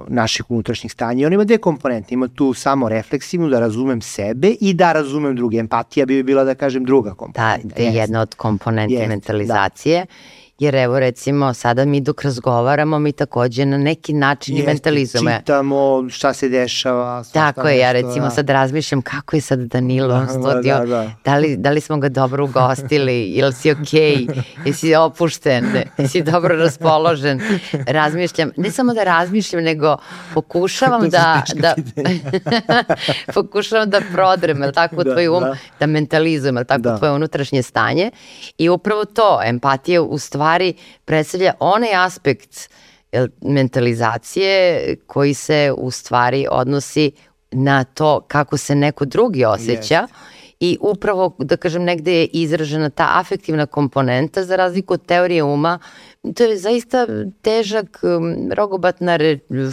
naših unutrašnjih stanja. I on ima dve komponente. Ima tu samo refleksivnu, da razumem sebe i da razumem druge. Empatija bi bila, da kažem, druga komponenta. Da, to je jedna od komponente Jest, mentalizacije. Da Jer evo recimo sada mi dok razgovaramo mi takođe na neki način Jeste, mentalizujemo. Čitamo šta se dešava. Tako je, ja recimo da. sad razmišljam kako je sad Danilo da, studio, da, da. Da, li, da li smo ga dobro ugostili, ili si okej, okay, jesi opušten, jesi dobro raspoložen. Razmišljam, ne samo da razmišljam, nego pokušavam da, da pokušavam da prodrem, ali tako, da, tvoj um, da, da mentalizujem, ali tako, da. tvoje unutrašnje stanje. I upravo to, empatija u stvari stvari predstavlja onaj aspekt mentalizacije koji se u stvari odnosi na to kako se neko drugi osjeća yes. i upravo, da kažem, negde je izražena ta afektivna komponenta za razliku od teorije uma to je zaista težak, um, rogobatna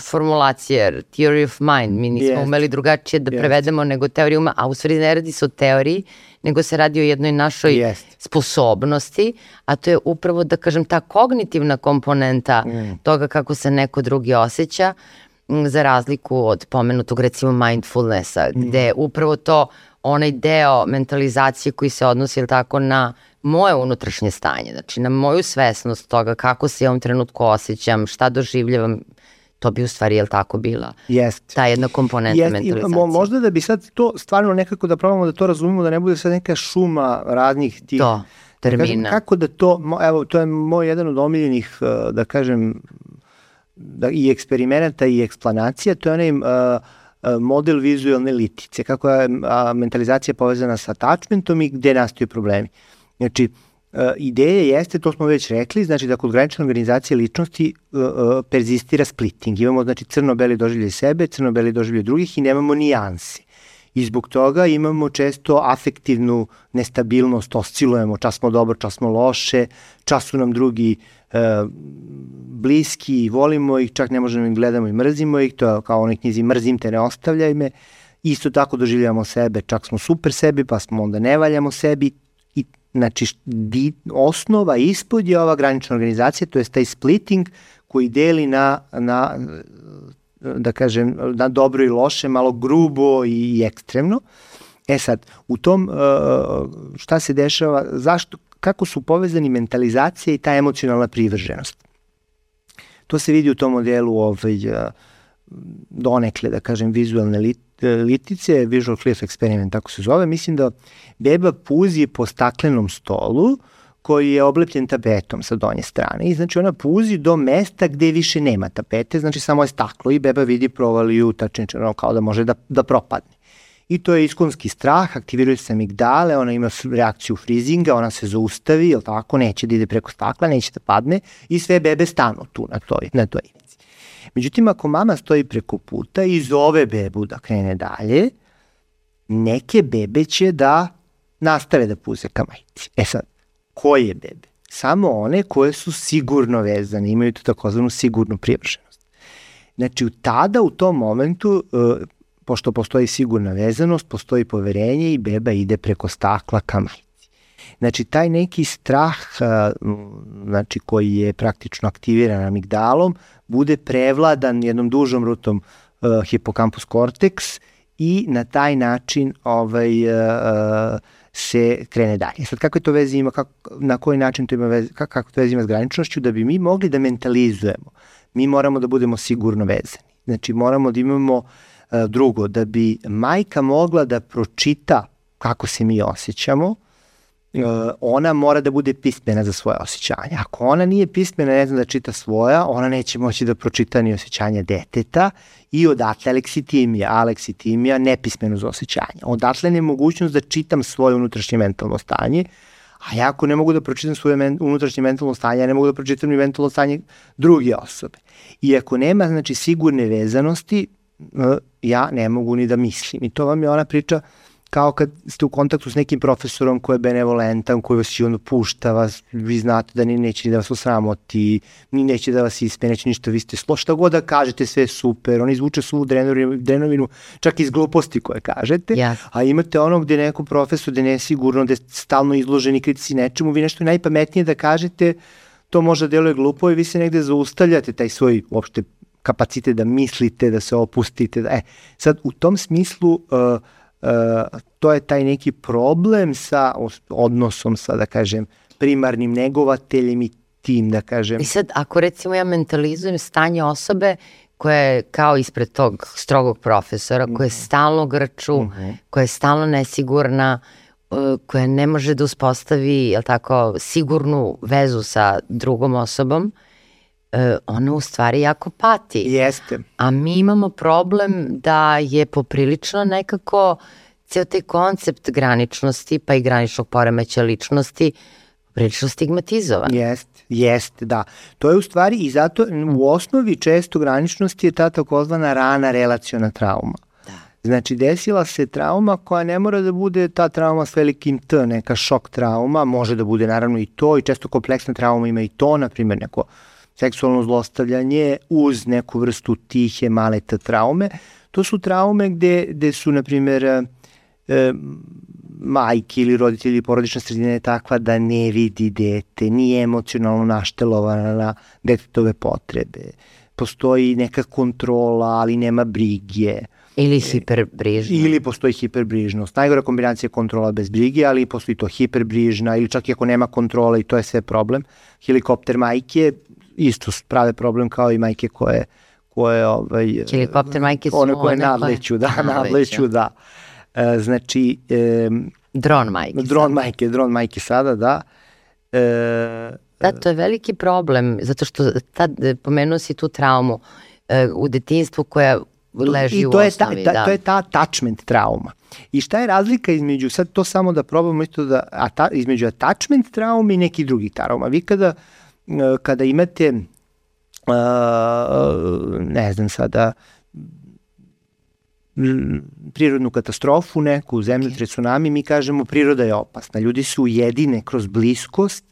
formulacija, theory of mind, mi nismo yes. umeli drugačije da yes. prevedemo nego teoriju uma, a u stvari ne radi se o teoriji, nego se radi o jednoj našoj yes. sposobnosti, a to je upravo, da kažem, ta kognitivna komponenta mm. toga kako se neko drugi osjeća, za razliku od pomenutog recimo mindfulnessa, mm. gde je upravo to onaj deo mentalizacije koji se odnosi ili tako na moje unutrašnje stanje, znači na moju svesnost toga kako se ja u ovom trenutku osjećam, šta doživljavam, to bi u stvari, jel tako bila? Jest. Ta jedna komponenta Jest. mentalizacije. Mo, možda da bi sad to stvarno nekako da probamo da to razumemo, da ne bude sad neka šuma raznih tih... To, termina. Da kažem, kako da to, evo, to je moj jedan od omiljenih, uh, da kažem, da, i eksperimenata i eksplanacija, to je onaj uh, uh, model vizualne litice, kako je mentalizacija povezana sa attachmentom i gde nastaju problemi. Uh, Znači, e, ideja jeste, to smo već rekli, znači da kod granične organizacije ličnosti uh, uh, perzistira splitting. Imamo znači crno-beli doživlje sebe, crno-beli doživlje drugih i nemamo nijanse. I zbog toga imamo često afektivnu nestabilnost, oscilujemo, čas smo dobro, čas smo loše, čas su nam drugi e, bliski i volimo ih, čak ne možemo ih gledamo i mrzimo ih, to je kao onoj knjizi mrzim te, ne ostavljaj me. Isto tako doživljamo sebe, čak smo super sebi, pa smo onda ne valjamo sebi, Znači, di, osnova ispod je ova granična organizacija, to je taj splitting koji deli na, na da kažem, na dobro i loše, malo grubo i ekstremno. E sad, u tom uh, šta se dešava, zašto, kako su povezani mentalizacija i ta emocionalna privrženost. To se vidi u tom modelu ovaj, uh, donekle, da kažem, vizualne lit, litice, Visual Cliff Experiment, tako se zove, mislim da beba puzi po staklenom stolu koji je oblepljen tapetom sa donje strane i znači ona puzi do mesta gde više nema tapete, znači samo je staklo i beba vidi provaliju tačničano kao da može da, da propadne. I to je iskonski strah, aktiviruje se amigdale, ona ima reakciju frizinga, ona se zaustavi, jel tako, neće da ide preko stakla, neće da padne i sve bebe stanu tu na toj, na toj Međutim, ako mama stoji preko puta i zove bebu da krene dalje, neke bebe će da nastave da puze ka majici. E sad, koje bebe? samo one koje su sigurno vezane, imaju to takozvanu sigurnu privrženost. Znači, tada u tom momentu, e, pošto postoji sigurna vezanost, postoji poverenje i beba ide preko stakla ka majci. Znači, taj neki strah e, znači, koji je praktično aktiviran amigdalom, bude prevladan jednom dužom rutom uh, hipokampus korteks i na taj način ovaj, uh, se krene dalje. Sad kako je to veze ima, kako, na koji način to ima veze, kako, kako to veze ima s graničnošću, da bi mi mogli da mentalizujemo, mi moramo da budemo sigurno vezani. Znači moramo da imamo uh, drugo, da bi majka mogla da pročita kako se mi osjećamo, ona mora da bude pismena za svoje osjećanja. Ako ona nije pismena, ne zna da čita svoja, ona neće moći da pročita ni osjećanja deteta i odatle aleksitimija, aleksitimija nepismeno za osjećanje. Odatle je mogućnost da čitam svoje unutrašnje mentalno stanje, a ja ako ne mogu da pročitam svoje men, unutrašnje mentalno stanje, ja ne mogu da pročitam ni mentalno stanje druge osobe. I ako nema znači, sigurne vezanosti, ja ne mogu ni da mislim. I to vam je ona priča uh, kao kad ste u kontaktu s nekim profesorom koji je benevolentan, koji vas i onda pušta vas, vi znate da ni neće ni da vas osramoti, ni neće da vas ispe, neće ništa, vi ste slo, šta god da kažete, sve je super, on izvuče svu drenovinu, drenovinu čak iz gluposti koje kažete, yes. a imate ono gde neko profesor, gde ne sigurno, gde stalno izloženi kritici nečemu, vi nešto najpametnije da kažete, to možda deluje glupo i vi se negde zaustavljate taj svoj uopšte kapacitet da mislite, da se opustite. Da, e, sad, u tom smislu, uh, to je taj neki problem sa odnosom sa, da kažem, primarnim negovateljem i tim, da kažem. I sad, ako recimo ja mentalizujem stanje osobe koja je kao ispred tog strogog profesora, koja je mhm. stalno grču, mhm. -huh. koja je stalno nesigurna, koja ne može da uspostavi, jel tako, sigurnu vezu sa drugom osobom, e, ona u stvari jako pati. Jeste. A mi imamo problem da je poprilično nekako ceo taj koncept graničnosti pa i graničnog poremeća ličnosti prilično stigmatizovan. Jeste, jeste, da. To je u stvari i zato u osnovi često graničnosti je ta takozvana rana relaciona trauma. Da. Znači, desila se trauma koja ne mora da bude ta trauma s velikim T, neka šok trauma, može da bude naravno i to i često kompleksna trauma ima i to, na primjer neko seksualno zlostavljanje uz neku vrstu tihe male t traume. To su traume gde, gde su, na primjer, e, majke ili roditelji porodična sredina je takva da ne vidi dete, nije emocionalno naštelovana na detetove potrebe. Postoji neka kontrola, ali nema brige. Ili hiperbrižna. Ili postoji hiperbrižnost. Najgora kombinacija je kontrola bez brige, ali postoji to hiperbrižna ili čak i ako nema kontrola i to je sve problem. Helikopter majke isto prave problem kao i majke koje koje ovaj helikopter majke su one koje nadleću, da, nadleću, da. E, znači e, dron majke. Dron sada. majke, dron majke sada, da. E, da, to je veliki problem, zato što tad, pomenuo si tu traumu e, u detinstvu koja leži I to u je osnovi. Ta, ta, da. To je ta attachment trauma. I šta je razlika između, sad to samo da probamo isto da, a ta, između attachment trauma i nekih drugih trauma. Vi kada uh, kada imate ne znam sada prirodnu katastrofu neku, zemljotres, tsunami, mi kažemo priroda je opasna. Ljudi su jedine kroz bliskost,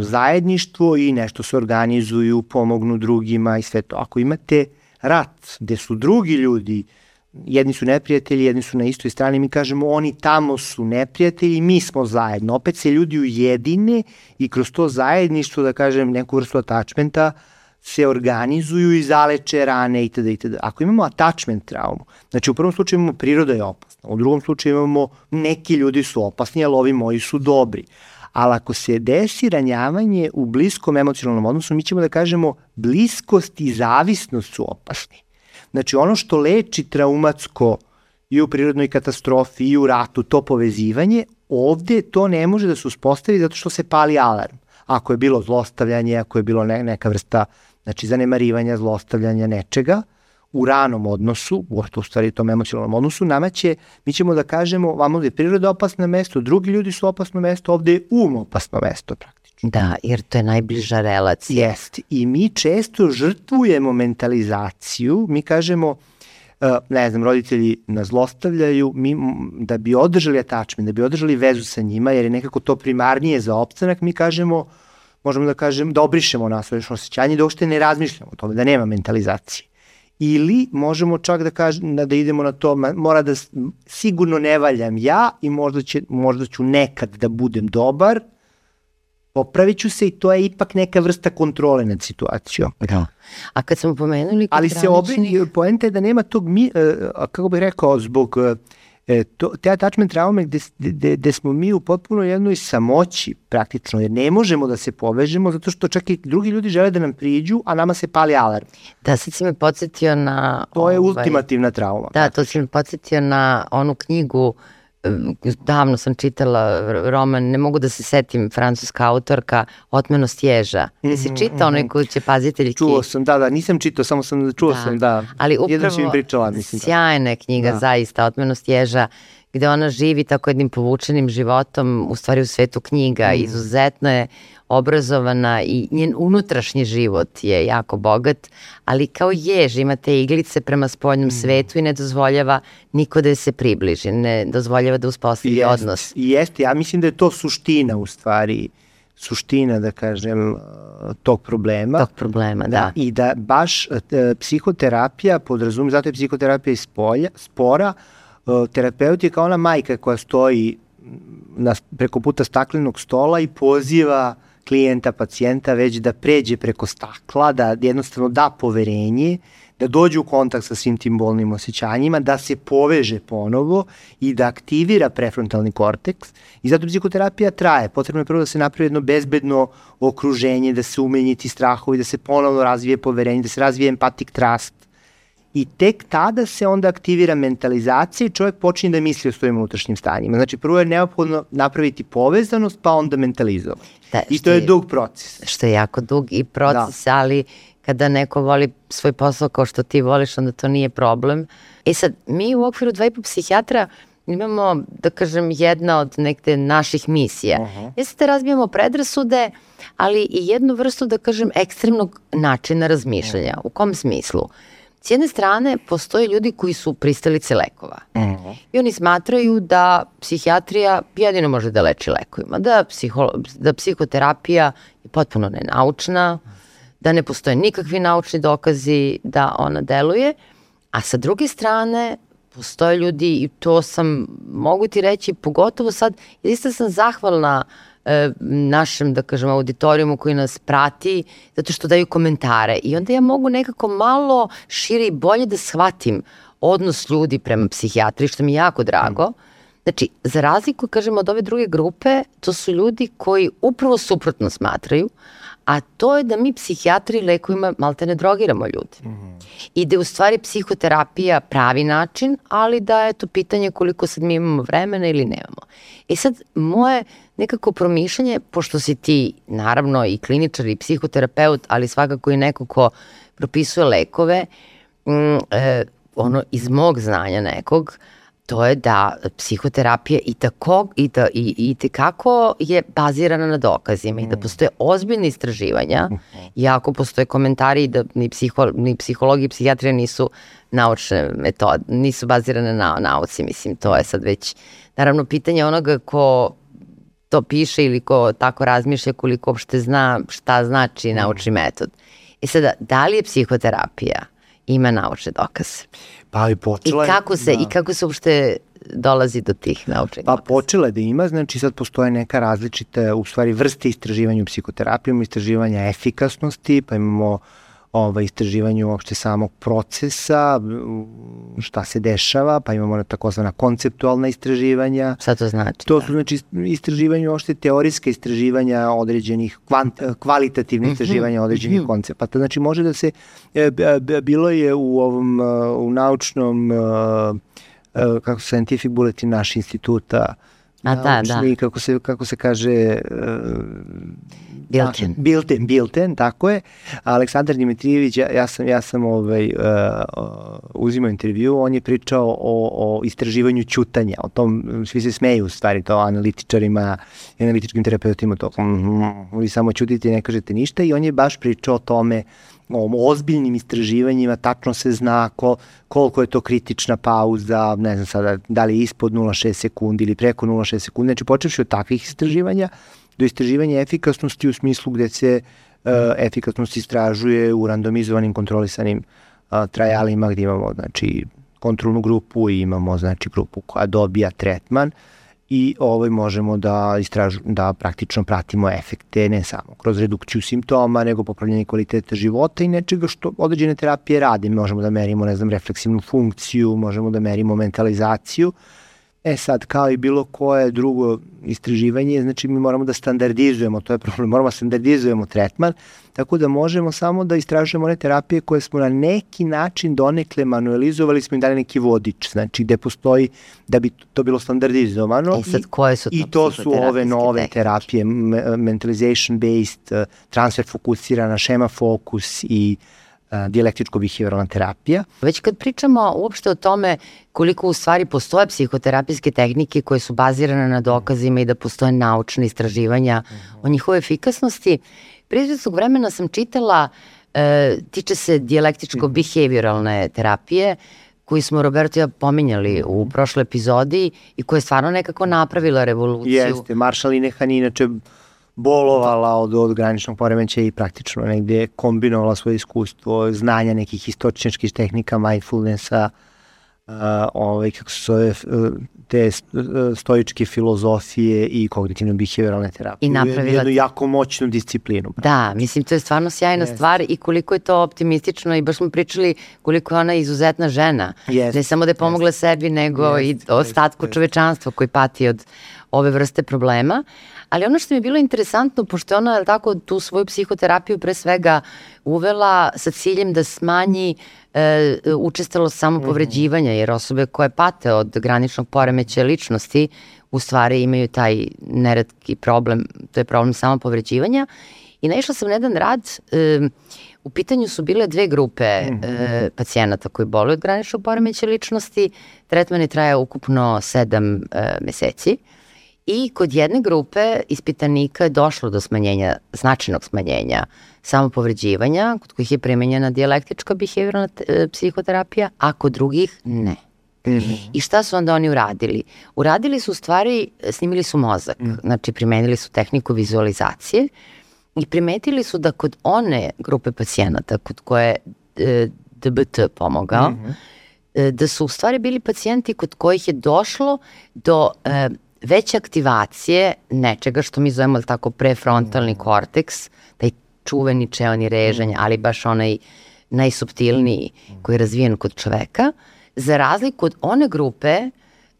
zajedništvo i nešto se organizuju, pomognu drugima i sve to. Ako imate rat gde su drugi ljudi uh, jedni su neprijatelji, jedni su na istoj strani, mi kažemo oni tamo su neprijatelji, mi smo zajedno. Opet se ljudi ujedine i kroz to zajedništvo, da kažem, neku vrstu attachmenta, se organizuju i zaleče rane itd. itd. Ako imamo attachment traumu, znači u prvom slučaju imamo priroda je opasna, u drugom slučaju imamo neki ljudi su opasni, ali ovi moji su dobri. Ali ako se desi ranjavanje u bliskom emocionalnom odnosu, mi ćemo da kažemo bliskost i zavisnost su opasni. Znači ono što leči traumatsko i u prirodnoj katastrofi i u ratu, to povezivanje, ovde to ne može da se uspostavi zato što se pali alarm. Ako je bilo zlostavljanje, ako je bilo ne, neka vrsta znači, zanemarivanja, zlostavljanja nečega, u ranom odnosu, u stvari tom emocionalnom odnosu, nama će, mi ćemo da kažemo, vamo je priroda opasno mesto, drugi ljudi su opasno mesto, ovde je um opasno mesto praktično. Da, jer to je najbliža relacija. Jeste. I mi često žrtvujemo mentalizaciju, mi kažemo, ne znam, roditelji nas zlostavljaju, mi, da bi održali attachment, da bi održali vezu sa njima, jer je nekako to primarnije za opstanak, mi kažemo, možemo da kažem, da obrišemo nasvoje osjećanje, da uopšte ne razmišljamo o tome, da nema mentalizacije. Ili možemo čak da kažem da idemo na to, mora da sigurno ne valjam ja i možda, će, možda ću nekad da budem dobar, popravit ću se i to je ipak neka vrsta kontrole nad situacijom. Da. A kad smo pomenuli... Ali se obi, poenta je da nema tog, mi, e, kako bih rekao, zbog e, to, te attachment traume gde, gde, gde smo mi u potpuno jednoj samoći praktično, jer ne možemo da se povežemo zato što čak i drugi ljudi žele da nam priđu, a nama se pali alarm. Da, sad si me podsjetio na... To je ovaj, ultimativna trauma. Da, to si me podsjetio na onu knjigu uh, davno sam čitala roman, ne mogu da se setim, francuska autorka, Otmenost ježa. Ti si mhm, čitao onaj mhm. kuće paziteljki? Čuo sam, da, da, nisam čitao, samo sam, čuo da. sam, da. Ali upravo, mi pričala, mislim. Da. Sjajna je knjiga, da. zaista, Otmenost ježa, gde ona živi tako jednim povučenim životom, u stvari u svetu knjiga, mm. izuzetno je obrazovana i njen unutrašnji život je jako bogat, ali kao jež ima te iglice prema spoljnom mm. svetu i ne dozvoljava niko da se približi, ne dozvoljava da uspostavi jest, odnos. Jeste, ja mislim da je to suština u stvari, suština da kažem tog problema. Tog problema, da. da. I da baš e, psihoterapija podrazumije, zato je psihoterapija iz polja, spora, e, terapeut je kao ona majka koja stoji na, preko puta staklenog stola i poziva uh, klijenta, pacijenta, već da pređe preko stakla, da jednostavno da poverenje, da dođe u kontakt sa svim tim bolnim osjećanjima, da se poveže ponovo i da aktivira prefrontalni korteks. I zato psihoterapija traje. Potrebno je prvo da se napravi jedno bezbedno okruženje, da se umenji ti strahovi, da se ponovno razvije poverenje, da se razvije empatic trust, i tek tada se onda aktivira mentalizacija i čovjek počinje da misli o svojim unutrašnjim stanjima. Znači, prvo je neophodno napraviti povezanost, pa onda mentalizovati. Da, I to je, je dug proces. Što je jako dug i proces, da. ali kada neko voli svoj posao kao što ti voliš, onda to nije problem. E sad, mi u okviru dva i po psihijatra imamo, da kažem, jedna od nekde naših misija. Uh -huh. Jeste da razbijamo predrasude, ali i jednu vrstu, da kažem, ekstremnog načina razmišljanja. Uh -huh. U kom smislu? Uh, S jedne strane, postoje ljudi koji su pristalice lekova. Mm -hmm. I oni smatraju da psihijatrija jedino može da leči lekovima, da, psiho, da psihoterapija je potpuno nenaučna, da ne postoje nikakvi naučni dokazi da ona deluje, a sa druge strane postoje ljudi i to sam, mogu ti reći, pogotovo sad, isto sam zahvalna uh, našem, da kažem, auditorijumu koji nas prati, zato što daju komentare. I onda ja mogu nekako malo šire i bolje da shvatim odnos ljudi prema psihijatri, što mi je jako drago. Znači, za razliku, kažem, od ove druge grupe, to su ljudi koji upravo suprotno smatraju, a to je da mi psihijatri lekovima malte ne drogiramo ljudi. Mm -hmm. I da je u stvari psihoterapija pravi način, ali da je to pitanje koliko sad mi imamo vremena ili nemamo. I e sad, moje nekako promišljanje, pošto si ti naravno i kliničar i psihoterapeut, ali svakako i neko ko propisuje lekove, mm, e, ono iz mog znanja nekog, to je da psihoterapija i tako i, da, i, i tekako je bazirana na dokazima mm. i da mm. postoje ozbiljne istraživanja, iako postoje komentari da ni, psiho, ni psihologi i psihijatrija nisu naučne metode, nisu bazirane na nauci, mislim, to je sad već naravno pitanje onoga ko to piše ili ko tako razmišlja koliko uopšte zna šta znači naučni metod. I e sada, da li je psihoterapija ima naučne dokaze? Pa i počela I kako se, da. i kako se uopšte dolazi do tih naučnih Pa počela je da ima, znači sad postoje neka različite, u stvari vrste istraživanja u psihoterapiji, imamo istraživanja efikasnosti, pa imamo uh, ovaj, istraživanju uopšte samog procesa, šta se dešava, pa imamo takozvana konceptualna istraživanja. Šta to znači? To su znači istraživanja uopšte teorijska istraživanja određenih, kvant, kvalitativnih mhm. istraživanja određenih -hmm. koncepata. Znači može da se, e, bilo je u ovom, e, u naučnom, e, kako scientific bulletin naš instituta, A da, da. kako se, kako se kaže... Bilten. Bilten, Bilten, tako je. Aleksandar Dimitrijević, ja, ja sam, ja sam ovaj, uh, uzimao intervju, on je pričao o, o istraživanju ćutanja, o tom, svi se smeju u stvari to analitičarima i analitičkim terapeutima, to, mm, vi samo ćutite i ne kažete ništa i on je baš pričao o tome ovom ozbiljnim istraživanjima tačno se zna ko, koliko je to kritična pauza, ne znam sada da li ispod 0,6 sekundi ili preko 0,6 sekundi, znači počevši od takvih istraživanja do istraživanja efikasnosti u smislu gde se uh, efikasnost istražuje u randomizovanim kontrolisanim uh, trajalima gde imamo znači kontrolnu grupu i imamo znači grupu koja dobija tretman i ovaj možemo da istražu, da praktično pratimo efekte ne samo kroz redukciju simptoma, nego popravljanje kvaliteta života i nečega što određene terapije rade. Možemo da merimo, ne znam, refleksivnu funkciju, možemo da merimo mentalizaciju. E sad, kao i bilo koje drugo istraživanje, znači mi moramo da standardizujemo, to je problem, moramo da standardizujemo tretman, tako da možemo samo da istražujemo one terapije koje smo na neki način donekle manualizovali, smo im dali neki vodič, znači gde postoji da bi to bilo standardizovano. E sad, koje su to I to su ove nove terapije, mentalization based, eh, transfer fokusirana, šema fokus i uh, dijalektičko-behavioralna terapija. Već kad pričamo uopšte o tome koliko u stvari postoje psihoterapijske tehnike koje su bazirane na dokazima i da postoje naučne istraživanja o njihovoj efikasnosti, prije izvestog vremena sam čitala, e, tiče se dijalektičko-behavioralne terapije, koju smo Roberto i ja pominjali u prošloj epizodi i koja je stvarno nekako napravila revoluciju. Jeste, Marshall Linehan je inače bolovala od, od graničnog poremeća i praktično negde kombinovala svoje iskustvo, znanja nekih istočnjačkih tehnika, mindfulnessa, uh, ovaj, kako se zove, te stoičke filozofije i kognitivno-behavioralne terapije. I napravila... Jednu jako moćnu disciplinu. Da, mislim, to je stvarno sjajna Jeste. stvar i koliko je to optimistično i baš smo pričali koliko je ona izuzetna žena. Jeste. Ne samo da je pomogla Jeste. sebi, nego Jeste. i ostatku Jeste. čovečanstva koji pati od ove vrste problema. Ali ono što mi je bilo interesantno, pošto je ona tako tu svoju psihoterapiju pre svega uvela sa ciljem da smanji e, učestalo samopovređivanja, jer osobe koje pate od graničnog poremeća ličnosti u stvari imaju taj neretki problem, to je problem samopovređivanja. I naišla sam na jedan rad, e, u pitanju su bile dve grupe e, pacijenata koji boluju od graničnog poremeća ličnosti, tretman je trajao ukupno sedam e, meseci. I kod jedne grupe ispitanika je došlo do smanjenja, značajnog smanjenja samopovređivanja, kod kojih je primenjena dijalektička behavioralna e, psihoterapija, a kod drugih ne. Mm -hmm. I šta su onda oni uradili? Uradili su u stvari, snimili su mozak, mm. znači primenili su tehniku vizualizacije i primetili su da kod one grupe pacijenata kod koje e, DBT pomogao, mm -hmm. da su u stvari bili pacijenti kod kojih je došlo do e, veće aktivacije nečega što mi zovemo tako prefrontalni mm. korteks, taj čuveni čeoni režanja, ali baš onaj najsubtilniji mm. koji je razvijen kod čoveka, za razliku od one grupe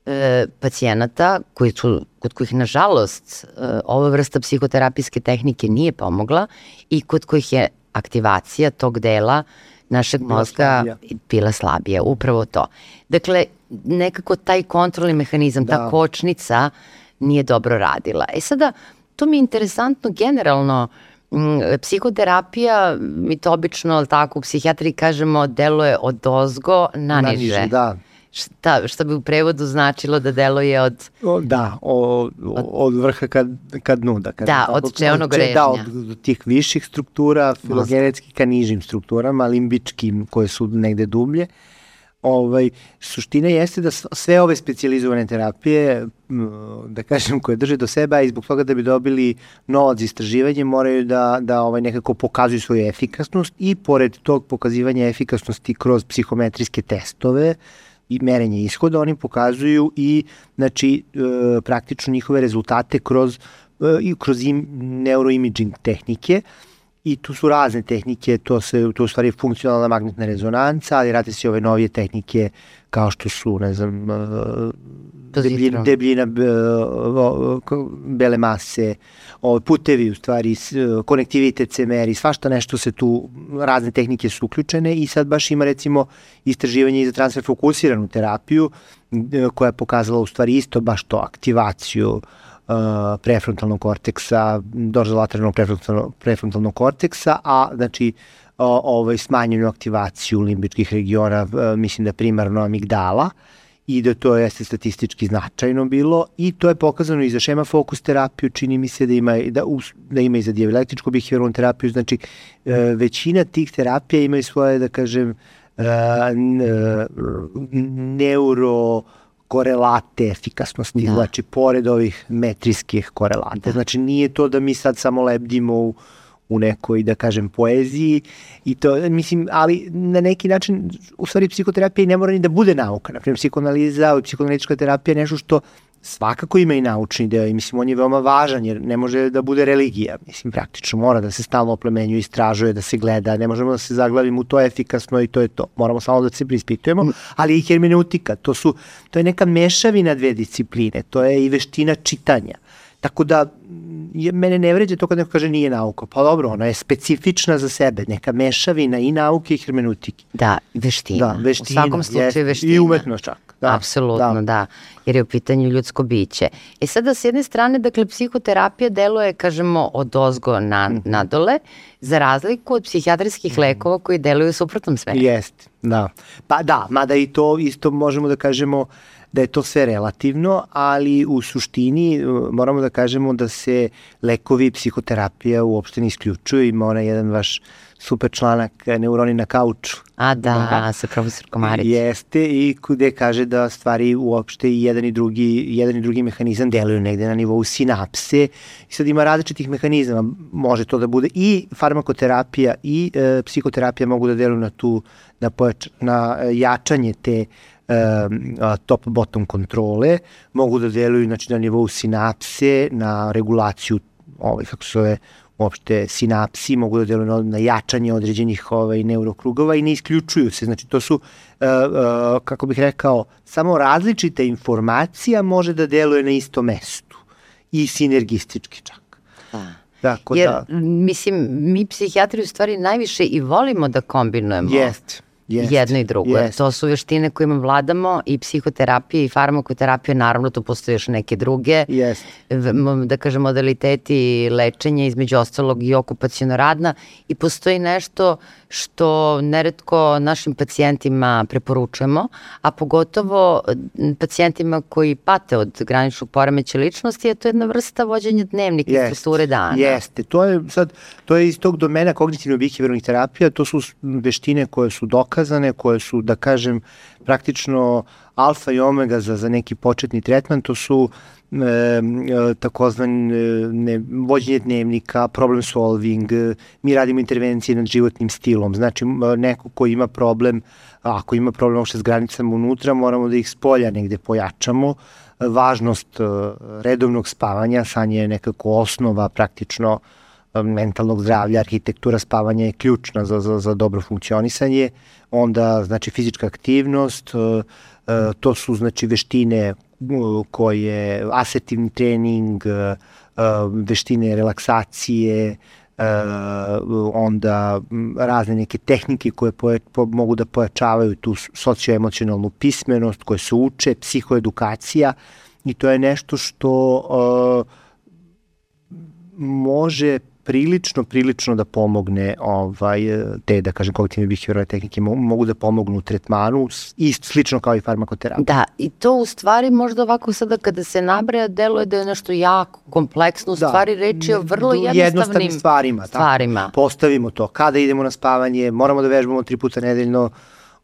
e, pacijenata koji su, kod kojih nažalost e, ova vrsta psihoterapijske tehnike nije pomogla i kod kojih je aktivacija tog dela našeg bila mozga slabija. bila slabija, upravo to. Dakle, nekako taj kontrolni mehanizam, da. ta kočnica nije dobro radila. E sada, to mi je interesantno generalno, psihoterapija, mi to obično, tako, u psihijatriji kažemo, deluje od ozgo na niže. niže da. Šta, što bi u prevodu značilo da deluje od... O, da, o, od, od vrha kad, kad nuda. Kad da, od čeonog režnja. Da, od, od tih viših struktura, filogenetskih ka nižim strukturama, limbičkim koje su negde dublje. Uh, ovaj, suština jeste da sve ove specializovane terapije, da kažem, koje drže do sebe, i zbog toga da bi dobili novac za istraživanje, moraju da, da ovaj, nekako pokazuju svoju efikasnost i pored tog pokazivanja efikasnosti kroz psihometrijske testove, i merenje ishoda, oni pokazuju i znači, e, praktično njihove rezultate kroz, e, i kroz im, neuroimaging tehnike, i tu su razne tehnike, to se to u stvari funkcionalna magnetna rezonanca, ali rade se ove novije tehnike kao što su, ne znam, uh, debljina, debljina bele mase, ove putevi u stvari, konektivitet se meri, svašta nešto se tu, razne tehnike su uključene i sad baš ima recimo istraživanje i za transfer fokusiranu terapiju koja je pokazala u stvari isto baš to, aktivaciju Uh, prefrontalnog korteksa, dorzolateralnog prefrontalnog, prefrontalnog korteksa, a znači ovaj, smanjenu aktivaciju limbičkih regiona, mislim da primarno amigdala, i da to jeste statistički značajno bilo i to je pokazano i za šema fokus terapiju, čini mi se da ima, da, da ima i za dijelektričku behavioralnu terapiju, znači e, većina tih terapija imaju svoje, da kažem, e, neuro korelate efikasnosti, da. znači pored ovih metrijskih korelata. Da. Znači nije to da mi sad samo lebdimo u u nekoj, da kažem, poeziji i to, mislim, ali na neki način, u stvari, psihoterapija ne mora ni da bude nauka. Naprimjer, psihoanaliza i psihoanalitička terapija je nešto što svakako ima i naučni deo i mislim on je veoma važan jer ne može da bude religija, mislim praktično mora da se stalno oplemenjuje, istražuje, da se gleda, ne možemo da se zaglavimo u to efikasno i to je to. Moramo samo da se prispitujemo, mm. ali i hermeneutika, to su to je neka mešavina dve discipline, to je i veština čitanja. Tako da je, mene ne vređe to kad neko kaže nije nauka. Pa dobro, ona je specifična za sebe, neka mešavina i nauke i hermenutike. Da, veština. Da, veština. U svakom slučaju veština. I umetnost čak. Da, Apsolutno, da. da. Jer je u pitanju ljudsko biće. E sada, s jedne strane, dakle, psihoterapija deluje, kažemo, od ozgo na, mm. nadole, za razliku od psihijatrijskih mm. lekova koji deluju u suprotnom svetu. Jeste, da. Pa da, mada i to isto možemo da kažemo da je to sve relativno, ali u suštini e, moramo da kažemo da se lekovi i psihoterapija uopšte ne isključuju. Ima onaj jedan vaš super članak e, Neuroni na kauču. A da, da. sa profesor Komarić. Jeste i gde kaže da stvari uopšte i jedan i drugi, jedan i drugi mehanizam deluju negde na nivou sinapse i sad ima različitih mehanizama. Može to da bude i farmakoterapija i e, psihoterapija mogu da deluju na tu na, pojač, na e, jačanje te top-bottom kontrole, mogu da deluju znači, na nivou sinapse, na regulaciju ovaj, kako se zove, uopšte sinapsi, mogu da deluju na, na jačanje određenih ovaj, neurokrugova i ne isključuju se. Znači to su, uh, uh, kako bih rekao, samo različite informacija može da deluje na istom mestu i sinergistički čak. Da. Tako Jer, da. mislim, mi psihijatri u stvari najviše i volimo da kombinujemo. Jeste Jest, jedno i drugo. Jest. To su veštine kojima vladamo i psihoterapija i farmakoterapija, naravno tu postoje još neke druge, Jest. da kažem, modaliteti lečenja, između ostalog i okupacijona radna i postoji nešto što neretko našim pacijentima preporučujemo, a pogotovo pacijentima koji pate od graničnog poremeća ličnosti, je to jedna vrsta vođenja dnevnika i strukture dana. Jeste, to je sad, to je iz tog domena kognitivno-behavioralnih terapija, to su veštine koje su dokazane, koje su, da kažem, praktično alfa i omega za, za neki početni tretman, to su e, takozvan ne, vođenje dnevnika, problem solving, mi radimo intervencije nad životnim stilom. Znači, neko ko ima problem, ako ima problem uopšte s granicama unutra, moramo da ih spolja negde pojačamo. Važnost e, redovnog spavanja, sanje je nekako osnova praktično e, mentalnog zdravlja, arhitektura spavanja je ključna za, za, za dobro funkcionisanje, onda znači fizička aktivnost, e, to su znači veštine koje asertivni trening, e, e, veštine relaksacije, e, onda razne neke tehnike koje po, mogu da pojačavaju tu socioemocionalnu pismenost, koje se uče, psihoedukacija i to je nešto što uh, može prilično, prilično da pomogne ovaj, te, da kažem, kognitivne behavioralne tehnike mogu da pomognu u tretmanu, isto slično kao i farmakoterapija. Da, i to u stvari možda ovako sada kada se nabraja, deluje da je nešto jako kompleksno, u da. stvari reči o vrlo jednostavnim, jednostavnim stvarima. stvarima. Tako. Postavimo to, kada idemo na spavanje, moramo da vežbamo tri puta nedeljno,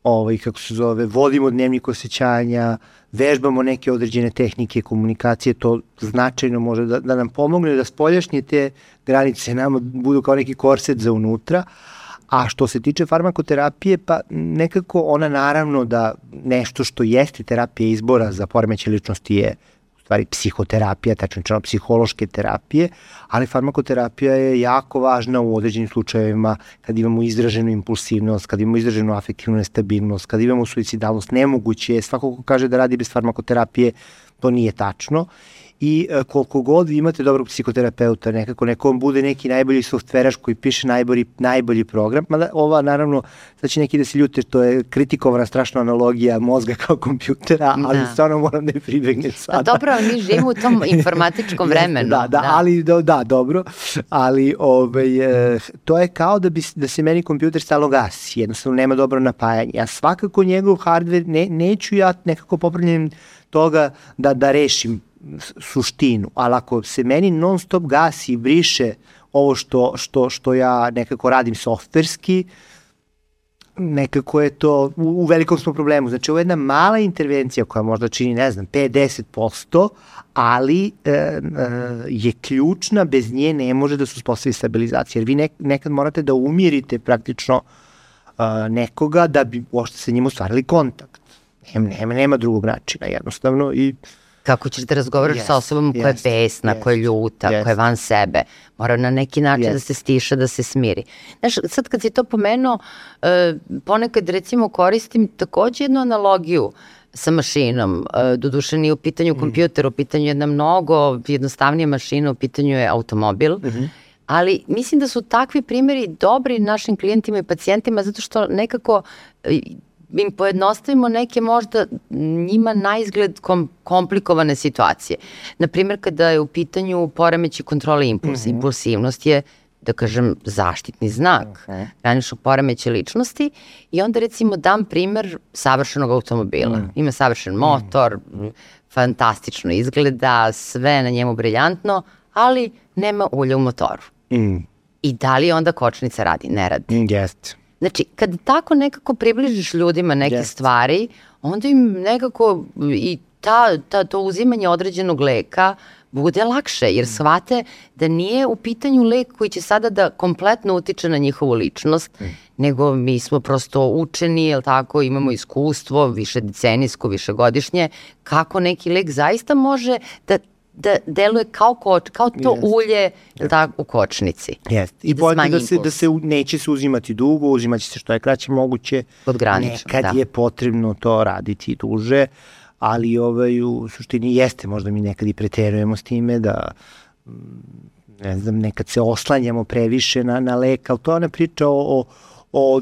ovaj, kako se zove, vodimo dnevnik osjećanja, vežbamo neke određene tehnike komunikacije, to značajno može da, da nam pomogne da spoljašnje te granice nama budu kao neki korset za unutra, A što se tiče farmakoterapije, pa nekako ona naravno da nešto što jeste terapija izbora za poremeće ličnosti je stvari psihoterapija, tačno psihološke terapije, ali farmakoterapija je jako važna u određenim slučajevima kad imamo izraženu impulsivnost, kad imamo izraženu afektivnu nestabilnost, kad imamo suicidalnost, nemoguće je, svako ko kaže da radi bez farmakoterapije, to nije tačno i uh, koliko god imate dobrog psihoterapeuta, nekako neko on bude neki najbolji softveraš koji piše najbolji, najbolji program, mada ova naravno, sad će neki da se ljute, to je kritikovana strašna analogija mozga kao kompjutera, ali da. stvarno moram da je pribegnem sada. A dobro, mi živimo u tom informatičkom vremenu. da, da, da, ali da, da, dobro, ali ovaj, to je kao da, bi, da se meni kompjuter stalo gasi, jednostavno nema dobro napajanje. Ja svakako njegov hardware, ne, neću ja nekako popravljenim toga da, da rešim suštinu, ali ako se meni non stop gasi i briše ovo što, što, što ja nekako radim softverski, nekako je to, u, u velikom smo problemu. Znači, ovo je jedna mala intervencija koja možda čini, ne znam, 5-10%, ali e, e, je ključna, bez nje ne može da se uspostavi stabilizacija. Jer vi nek, nekad morate da umirite praktično e, nekoga da bi uopšte sa njim ostvarili kontakt. Nema, nema, nema drugog načina jednostavno i Kako ćeš da razgovaraš yes, sa osobom koja yes, je besna, yes, koja je ljuta, yes. koja je van sebe. Mora na neki način yes. da se stiša, da se smiri. Znaš, sad kad si to pomenuo, uh, ponekad recimo koristim takođe jednu analogiju sa mašinom. Uh, doduše nije u pitanju mm. kompjuter, u pitanju jedna mnogo jednostavnija mašina, u pitanju je automobil. Mm -hmm. Ali mislim da su takvi primeri dobri našim klijentima i pacijentima zato što nekako im pojednostavimo neke možda njima na izgled kom, komplikovane situacije. Naprimjer, kada je u pitanju poremeći kontrole impulsa, mm -hmm. impulsivnost je da kažem, zaštitni znak okay. graničnog poremeća ličnosti i onda recimo dam primer savršenog automobila. Mm. Ima savršen motor, mm. fantastično izgleda, sve na njemu briljantno, ali nema ulja u motoru. Mm. I da li onda kočnica radi? Ne radi. Mm, jest. Znači, kad tako nekako približiš ljudima neke yes. stvari, onda im nekako i ta, ta, to uzimanje određenog leka bude lakše, jer mm. shvate da nije u pitanju lek koji će sada da kompletno utiče na njihovu ličnost, mm. nego mi smo prosto učeni, jel tako, imamo iskustvo, više decenijsko, više godišnje, kako neki lek zaista može da da deluje kao koč, kao to yes. ulje tak, u kočnici. Jeste. I, I da, da se, da se neće se uzimati dugo, uzimaće se što je kraće moguće. Od granično, Nekad da. je potrebno to raditi duže, ali ovaj, u suštini jeste, možda mi nekad i preterujemo s time da mm, ne znam, nekad se oslanjamo previše na, na lek, ali to je ona priča o, o o,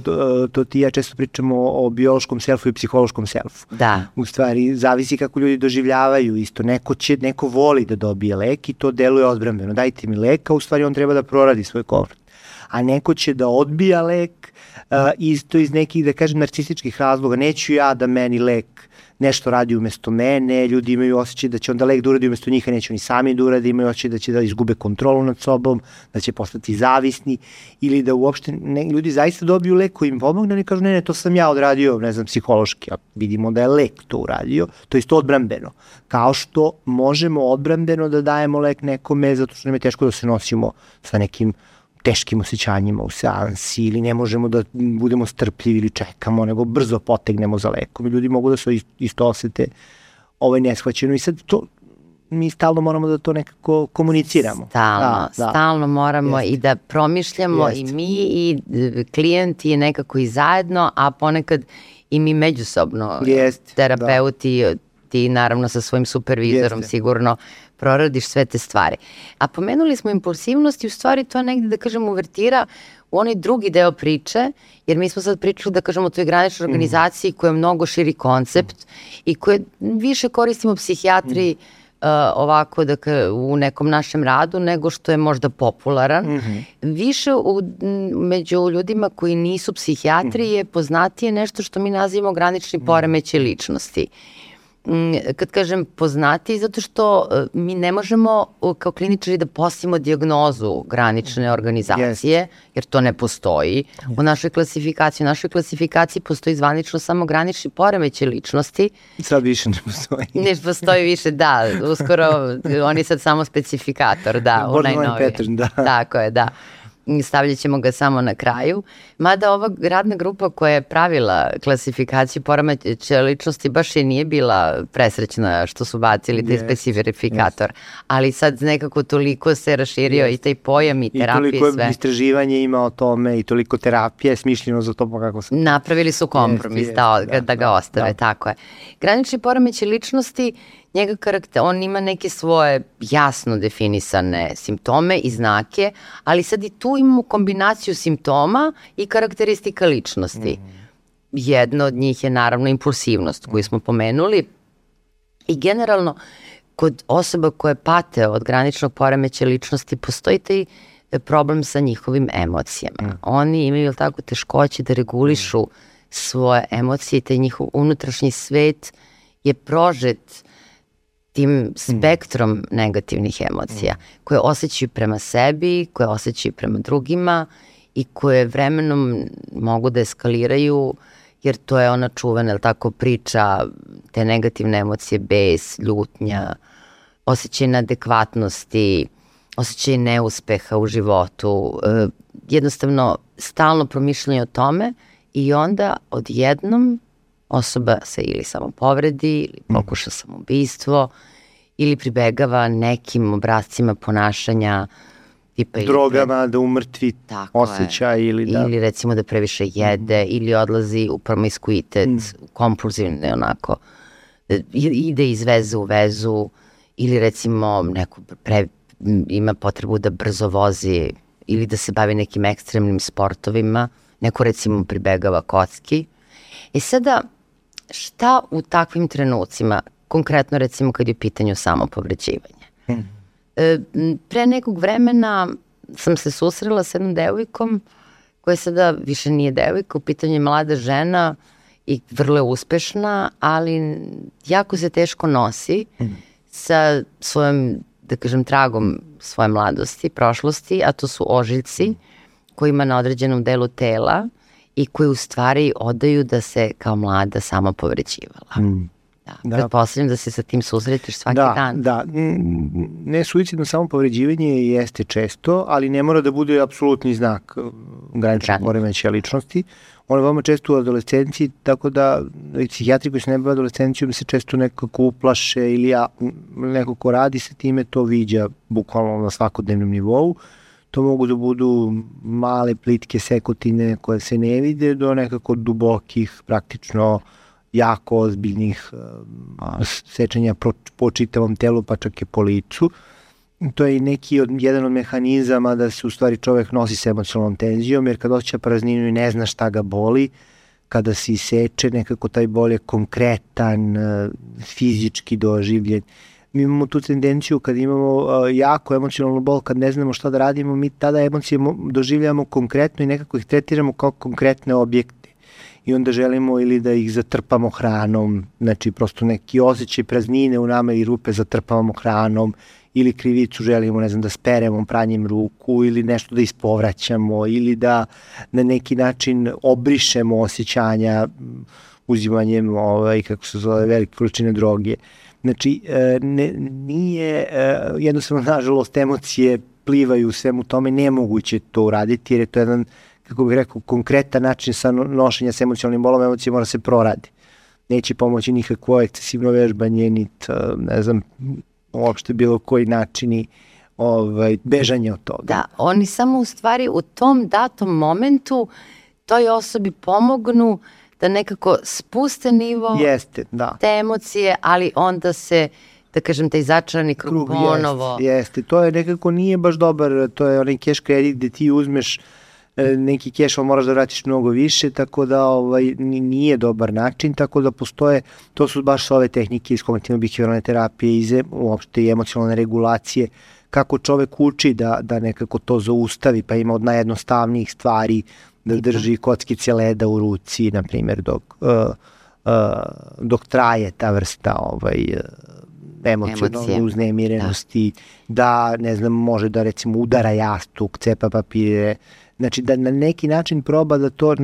to ti ja često pričamo o, biološkom selfu i psihološkom selfu. Da. U stvari, zavisi kako ljudi doživljavaju isto. Neko će, neko voli da dobije lek i to deluje odbrambeno. Dajte mi leka, u stvari on treba da proradi svoj konflikt. A neko će da odbija lek uh, isto iz nekih, da kažem, narcističkih razloga. Neću ja da meni lek nešto radi umesto mene, ljudi imaju osjećaj da će onda lek da uradi umesto njih, a neće oni sami da uradi, imaju osjećaj da će da izgube kontrolu nad sobom, da će postati zavisni ili da uopšte ne, ljudi zaista dobiju lek koji im pomogne, oni kažu ne, ne, to sam ja odradio, ne znam, psihološki, a vidimo da je lek to uradio, to isto odbrambeno. Kao što možemo odbrambeno da dajemo lek nekome zato što nam je teško da se nosimo sa nekim uh, teškim osjećanjima u seansi ili ne možemo da budemo strpljivi ili čekamo, nego brzo potegnemo za lekom. Ljudi mogu da se isto osete ovaj neshvaćeno i sad to, mi stalno moramo da to nekako komuniciramo. Stalno, da, da. stalno moramo Jest. i da promišljamo Jest. i mi i e, klijenti nekako i zajedno, a ponekad i mi međusobno, Jest, terapeuti, da. ti naravno sa svojim supervizorom Jeste. sigurno proradiš sve te stvari. A pomenuli smo impulsivnost i u stvari to negde, da kažem, uvertira u onaj drugi deo priče, jer mi smo sad pričali, da kažemo, o toj graničnoj mhm. organizaciji koja je mnogo širi koncept i koje više koristimo psihijatri mm. Uh, ovako da u nekom našem radu nego što je možda popularan. Mm -hmm. Više u, među ljudima koji nisu psihijatri mm -hmm. je poznatije nešto što mi nazivamo granični mhm. poremeće ličnosti. Mm, kad kažem poznati, zato što e, mi ne možemo kao kliničari da postavimo diagnozu granične organizacije, yes. jer to ne postoji. U našoj klasifikaciji, u našoj klasifikaciji postoji zvanično samo granični poremeće ličnosti. Sad više ne postoji. Ne postoji više, da. Uskoro, on je sad samo specifikator, da, u najnovije. Da. Tako je, da stavljat ćemo ga samo na kraju. Mada ova radna grupa koja je pravila klasifikaciju poremeća ličnosti baš i nije bila presrećna što su bacili taj yes, specifikator. Yes. Ali sad nekako toliko se raširio yes. i taj pojam i terapije i sve. I toliko istraživanje ima o tome i toliko terapije smišljeno za to pa kako se... Napravili su kompromis yes, yes, da, da, da ga ostave, da. tako je. Granični poremeći ličnosti njega karakter, on ima neke svoje jasno definisane simptome i znake, ali sad i tu imamo kombinaciju simptoma i karakteristika ličnosti. Mm. Jedno od njih je naravno impulsivnost koju smo pomenuli i generalno kod osoba koje pate od graničnog poremeća ličnosti postoji taj problem sa njihovim emocijama. Mm. Oni imaju tako teškoće da regulišu mm. svoje emocije i taj njihov unutrašnji svet je prožet tim spektrom mm. negativnih emocija mm. koje osjećaju prema sebi, koje osjećaju prema drugima i koje vremenom mogu da eskaliraju jer to je ona čuvena, ili tako, priča, te negativne emocije, bes, ljutnja, osjećaj neadekvatnosti, osjećaj neuspeha u životu, e, jednostavno stalno promišljanje o tome i onda odjednom osoba se ili samo povredi ili mhm. pokuša samoubistvo ili pribegava nekim obrazcima ponašanja tipa drogama pre... da umrtvi Tako osjećaj je. ili da ili recimo da previše jede mm. ili odlazi u promiskuitet, mm. kompulzivne onako e, ide iz veze u vezu ili recimo neko pre, ima potrebu da brzo vozi ili da se bavi nekim ekstremnim sportovima, neko recimo pribegava kocki. E sada, šta u takvim trenucima, konkretno recimo kad je u pitanju samopovređivanje? Hmm. E, pre nekog vremena sam se susrela sa jednom devojkom koja sada više nije devojka, u pitanju je mlada žena i vrlo je uspešna, ali jako se teško nosi hmm. sa svojom, da kažem, tragom svoje mladosti, prošlosti, a to su ožiljci koji ima na određenom delu tela i koji u stvari odaju da se kao mlada sama povređivala. Mm. Da, da. Pretpostavljam da se sa tim susretiš svaki da, dan. Da, ne suicidno samo povređivanje jeste često, ali ne mora da bude apsolutni znak uh, graničnog poremeća ličnosti. Ono je veoma često u adolescenciji, tako da i psihijatri koji se ne bave adolescencijom se često nekako uplaše ili ja, neko ko radi sa time to viđa bukvalno na svakodnevnom nivou. Uh, To mogu da budu male plitke sekotine koje se ne vide do nekako dubokih, praktično jako ozbiljnih uh, sečenja po, po čitavom telu, pa čak i po licu. To je neki od, jedan od mehanizama da se u stvari čovek nosi s emocionalnom tenzijom, jer kad osjeća prazninu i ne zna šta ga boli, kada se iseče, nekako taj bol je konkretan, uh, fizički doživljen mi imamo tu tendenciju kad imamo uh, jako emocionalnu bol, kad ne znamo šta da radimo, mi tada emocije doživljamo konkretno i nekako ih tretiramo kao konkretne objekte i onda želimo ili da ih zatrpamo hranom, znači prosto neki osjećaj praznine u nama i rupe zatrpavamo hranom ili krivicu želimo, ne znam, da speremo pranjem ruku ili nešto da ispovraćamo ili da na neki način obrišemo osjećanja uzimanjem, ovaj, kako se zove, velike količine droge. Uh, Znači, e, ne, nije, e, jednostavno, nažalost, emocije plivaju u svemu tome, nemoguće to uraditi, jer je to jedan, kako bih rekao, konkretan način sa nošenja s emocionalnim bolom, emocije mora se proradi. Neće pomoći nikakvo ekscesivno vežbanje, nit, e, ne znam, uopšte bilo koji načini ovaj, bežanja od toga. Da, oni samo u stvari u tom datom momentu toj osobi pomognu uh, da nekako spuste nivo jeste, da. te emocije, ali onda se da kažem, taj začarani krug, krug ponovo. Jeste, jeste, to je nekako nije baš dobar, to je onaj cash kredit gde ti uzmeš e, neki cash, ali moraš da vratiš mnogo više, tako da ovaj, nije dobar način, tako da postoje, to su baš ove tehnike iz kognitivno-behavioralne terapije, iz uopšte i emocionalne regulacije, kako čovek uči da, da nekako to zaustavi, pa ima od najjednostavnijih stvari da drži kockice leda u ruci, na primjer, dok, uh, uh, dok traje ta vrsta ovaj, uh, emocionalne uznemirenosti, da. da, ne znam, može da recimo udara jastuk, cepa papire, znači da na neki način proba da to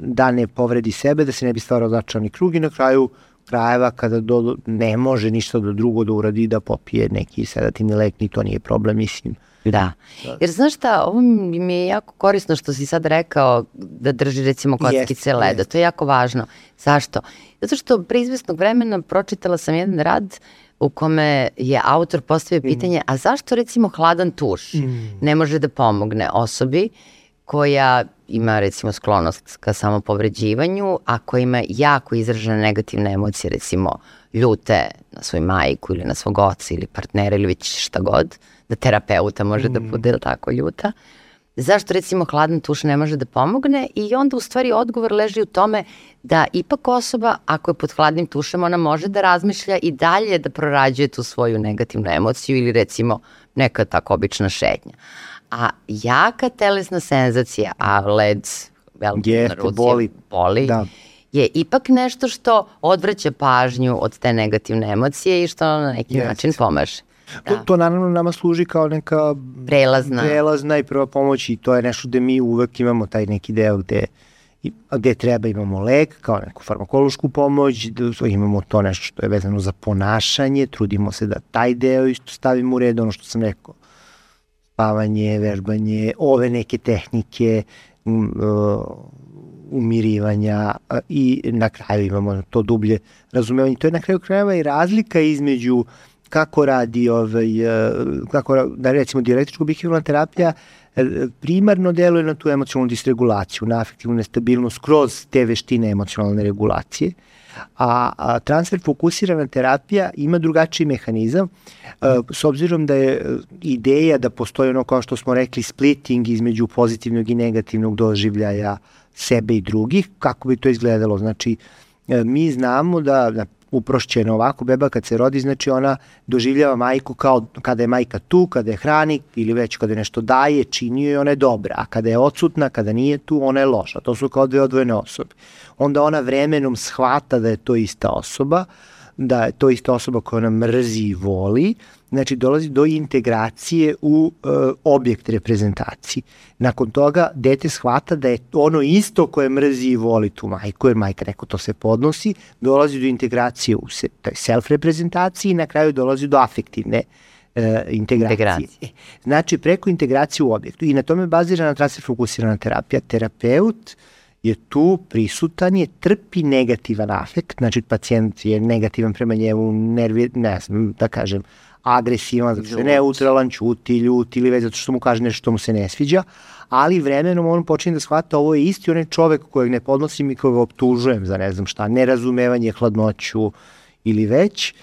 da ne povredi sebe, da se ne bi stvarao začarni krug i na kraju krajeva kada do, ne može ništa do drugo da uradi da popije neki sedativni lek, ni to nije problem, mislim. Da. Jer znaš šta, ovo mi je jako korisno što si sad rekao da drži recimo kockice leda. To je jako važno. Zašto? Zato što pre izvestnog vremena pročitala sam jedan rad u kome je autor postavio mm. pitanje, mm. a zašto recimo hladan tuš mm. ne može da pomogne osobi koja ima recimo sklonost ka samopovređivanju, a koja ima jako izražene negativne emocije, recimo ljute na svoju majku ili na svog oca ili partnera ili već šta god, da terapeuta može da mm. da bude tako ljuta. Zašto recimo hladan tuš ne može da pomogne i onda u stvari odgovor leži u tome da ipak osoba ako je pod hladnim tušem ona može da razmišlja i dalje da prorađuje tu svoju negativnu emociju ili recimo neka tako obična šetnja. A jaka telesna senzacija, a led veliki na ruci boli, boli da. je ipak nešto što odvraća pažnju od te negativne emocije i što na neki yes. način pomaže. Da. To, to naravno nama služi kao neka prelazna, prelazna i prva pomoć i to je nešto gde mi uvek imamo taj neki deo gde gde treba imamo lek kao neku farmakološku pomoć, da imamo to nešto što je vezano za ponašanje, trudimo se da taj deo isto stavimo u red, ono što sam rekao, spavanje, vežbanje, ove neke tehnike, um, uh, umirivanja uh, i na kraju imamo to dublje razumevanje. To je na kraju krajeva i razlika između kako radi ovaj, uh, kako, da recimo dijalektičko behavioralna terapija primarno deluje na tu emocionalnu disregulaciju, na afektivnu nestabilnost kroz te veštine emocionalne regulacije, a, a transfer fokusirana terapija ima drugačiji mehanizam, a, s obzirom da je ideja da postoji ono kao što smo rekli splitting između pozitivnog i negativnog doživljaja sebe i drugih, kako bi to izgledalo, znači mi znamo da, na uprošćeno ovako, beba kad se rodi, znači ona doživljava majku kao kada je majka tu, kada je hrani ili već kada je nešto daje, čini joj, ona je dobra, a kada je odsutna, kada nije tu, ona je loša. To su kao dve odvojene osobe. Onda ona vremenom shvata da je to ista osoba, da je to ista osoba koja nam mrzi i voli, znači dolazi do integracije u e, objekt reprezentacije. Nakon toga dete shvata da je ono isto koje mrzi i voli tu majku, jer majka neko to se podnosi, dolazi do integracije u se, toj self-reprezentaciji i na kraju dolazi do afektivne e, integracije. integracije. E, znači preko integracije u objektu i na tome bazirana transfer fokusirana terapija. Terapeut je tu prisutan je, trpi negativan afekt, znači pacijent je negativan prema njemu, nervi, ne znam, da kažem, agresivan, zato što je neutralan, čuti, ljut ili već zato što mu kaže nešto što mu se ne sviđa, ali vremenom on počinje da shvata ovo je isti onaj čovek kojeg ne podnosim i kojeg optužujem za ne znam šta, nerazumevanje, hladnoću ili već,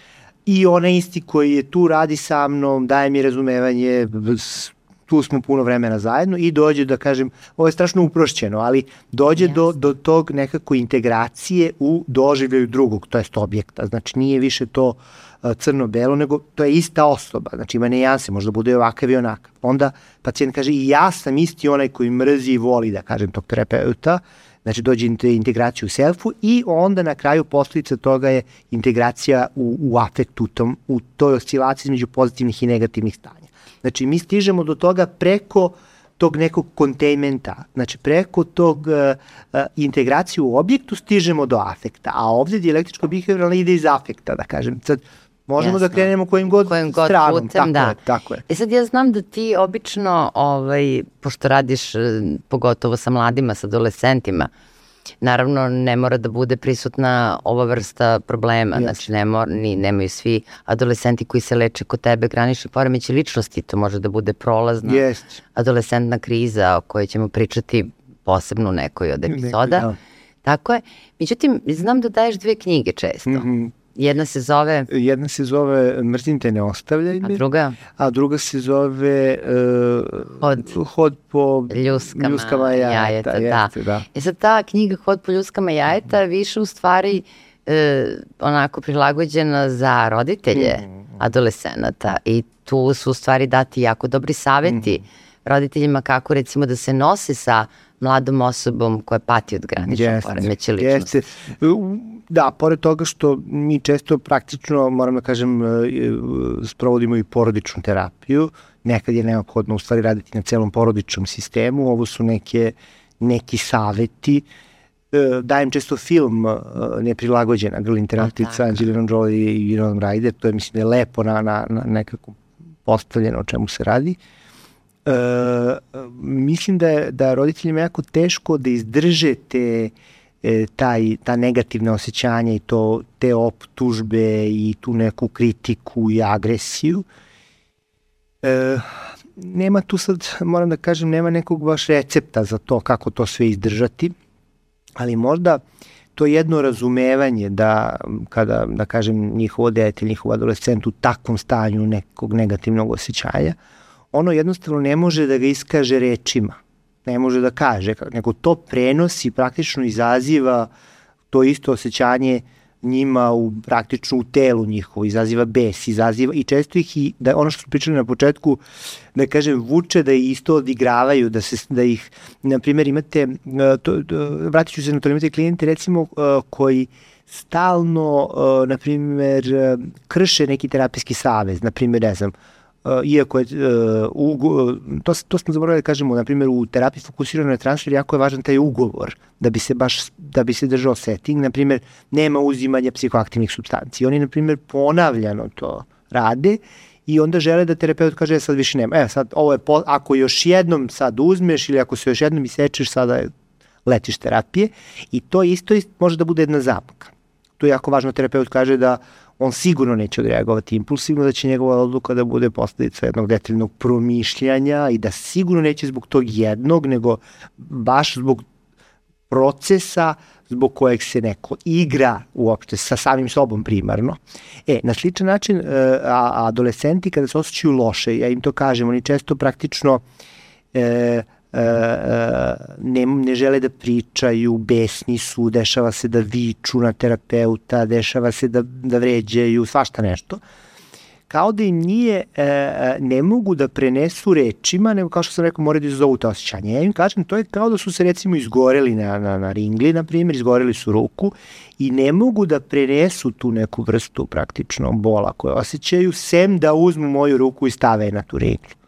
i onaj isti koji je tu radi sa mnom, daje mi razumevanje, tu smo puno vremena zajedno i dođe da kažem, ovo je strašno uprošćeno, ali dođe yes. do, do tog nekako integracije u doživljaju drugog, to jest objekta, znači nije više to crno-belo, nego to je ista osoba, znači ima nejanse, možda bude ovakav i onakav. Onda pacijent kaže i ja sam isti onaj koji mrzi i voli, da kažem, tog terapeuta, znači dođe integracija u selfu i onda na kraju posljedica toga je integracija u, u afektu, tom, u toj oscilaciji između pozitivnih i negativnih stanja. Znači, mi stižemo do toga preko tog nekog kontejmenta, znači preko tog uh, uh, integracije u objektu stižemo do afekta, a ovde dijalektičko behavioralno ide iz afekta, da kažem. Sad, možemo da Jasno. da krenemo kojim god, kojim god stranom. Putem, tako da. je, tako je. E sad ja znam da ti obično, ovaj, pošto radiš e, pogotovo sa mladima, sa adolescentima, Naravno, ne mora da bude prisutna ova vrsta problema, yes. znači ne mora, ni, nemaju svi adolescenti koji se leče kod tebe granični poremeći ličnosti, to može da bude prolazna yes. adolescentna kriza o kojoj ćemo pričati posebno u nekoj od epizoda. Neko, ja. Tako je. Međutim, znam da daješ dve knjige često. Mm -hmm. Jedna se zove... Jedna se zove Mrzim te ne ostavljaj me. A druga? A druga se zove uh, Hod, Hod po ljuskama, ljuskama jajeta. jajeta jeste, da. da. E sad ta knjiga Hod po ljuskama jajeta više u stvari uh, onako prilagođena za roditelje mm. adolescenata i tu su u stvari dati jako dobri saveti mm. roditeljima kako recimo da se nose sa mladom osobom koja pati od graničnog poremeća ličnosti. Jeste. Da, pored toga što mi često praktično, moram da kažem, e, e, sprovodimo i porodičnu terapiju, nekad je neophodno u stvari raditi na celom porodičnom sistemu, ovo su neke, neki saveti, e, dajem često film neprilagođena Girl Interactive sa Angelina Jolie i Winona Ryder, to je mislim da je lepo na, na, na nekako postavljeno o čemu se radi. E, mislim da je da roditeljima jako teško da izdrže te e, taj, ta negativna osjećanja i to, te optužbe i tu neku kritiku i agresiju. E, nema tu sad, moram da kažem, nema nekog baš recepta za to kako to sve izdržati, ali možda to jedno razumevanje da kada, da kažem, njihovo dete njihov adolescent u takvom stanju nekog negativnog osjećaja, ono jednostavno ne može da ga iskaže rečima, ne može da kaže, nego to prenosi, praktično izaziva to isto osjećanje njima u praktično u telu njihovo, izaziva bes, izaziva i često ih i da ono što smo pričali na početku, da kažem, vuče da isto odigravaju, da, se, da ih, na primjer, imate, e, to, to, vratit ću se na to, imate klijente recimo e, koji stalno, e, na primjer, krše neki terapijski savez, na primjer, ne znam, iako je, uh, ugo, to, to smo zaboravili da kažemo, na primjer u terapiji fokusirano na transfer jako je važan taj ugovor da bi se baš, da bi se držao setting, na primjer nema uzimanja psihoaktivnih substanci. Oni na primjer ponavljano to rade i onda žele da terapeut kaže e, sad više nema. Evo sad ovo je, po, ako još jednom sad uzmeš ili ako se još jednom isečeš sada letiš terapije i to isto, isto može da bude jedna zamka. To je jako važno, terapeut kaže da on sigurno neće odreagovati impulsivno, da će njegova odluka da bude posledica jednog detaljnog promišljanja i da sigurno neće zbog tog jednog, nego baš zbog procesa zbog kojeg se neko igra uopšte sa samim sobom primarno. E, na sličan način, e, a, adolescenti kada se osjećaju loše, ja im to kažem, oni često praktično e, ne, ne žele da pričaju, besni su, dešava se da viču na terapeuta, dešava se da, da vređaju, svašta nešto. Kao da im nije, e, ne mogu da prenesu rečima, nego kao što sam rekao, moraju da izazovu to osjećanje. Ja im kažem, to je kao da su se recimo izgoreli na, na, na ringli, na primjer, izgoreli su ruku i ne mogu da prenesu tu neku vrstu praktično bola koje osjećaju, sem da uzmu moju ruku i stave na tu ringlu.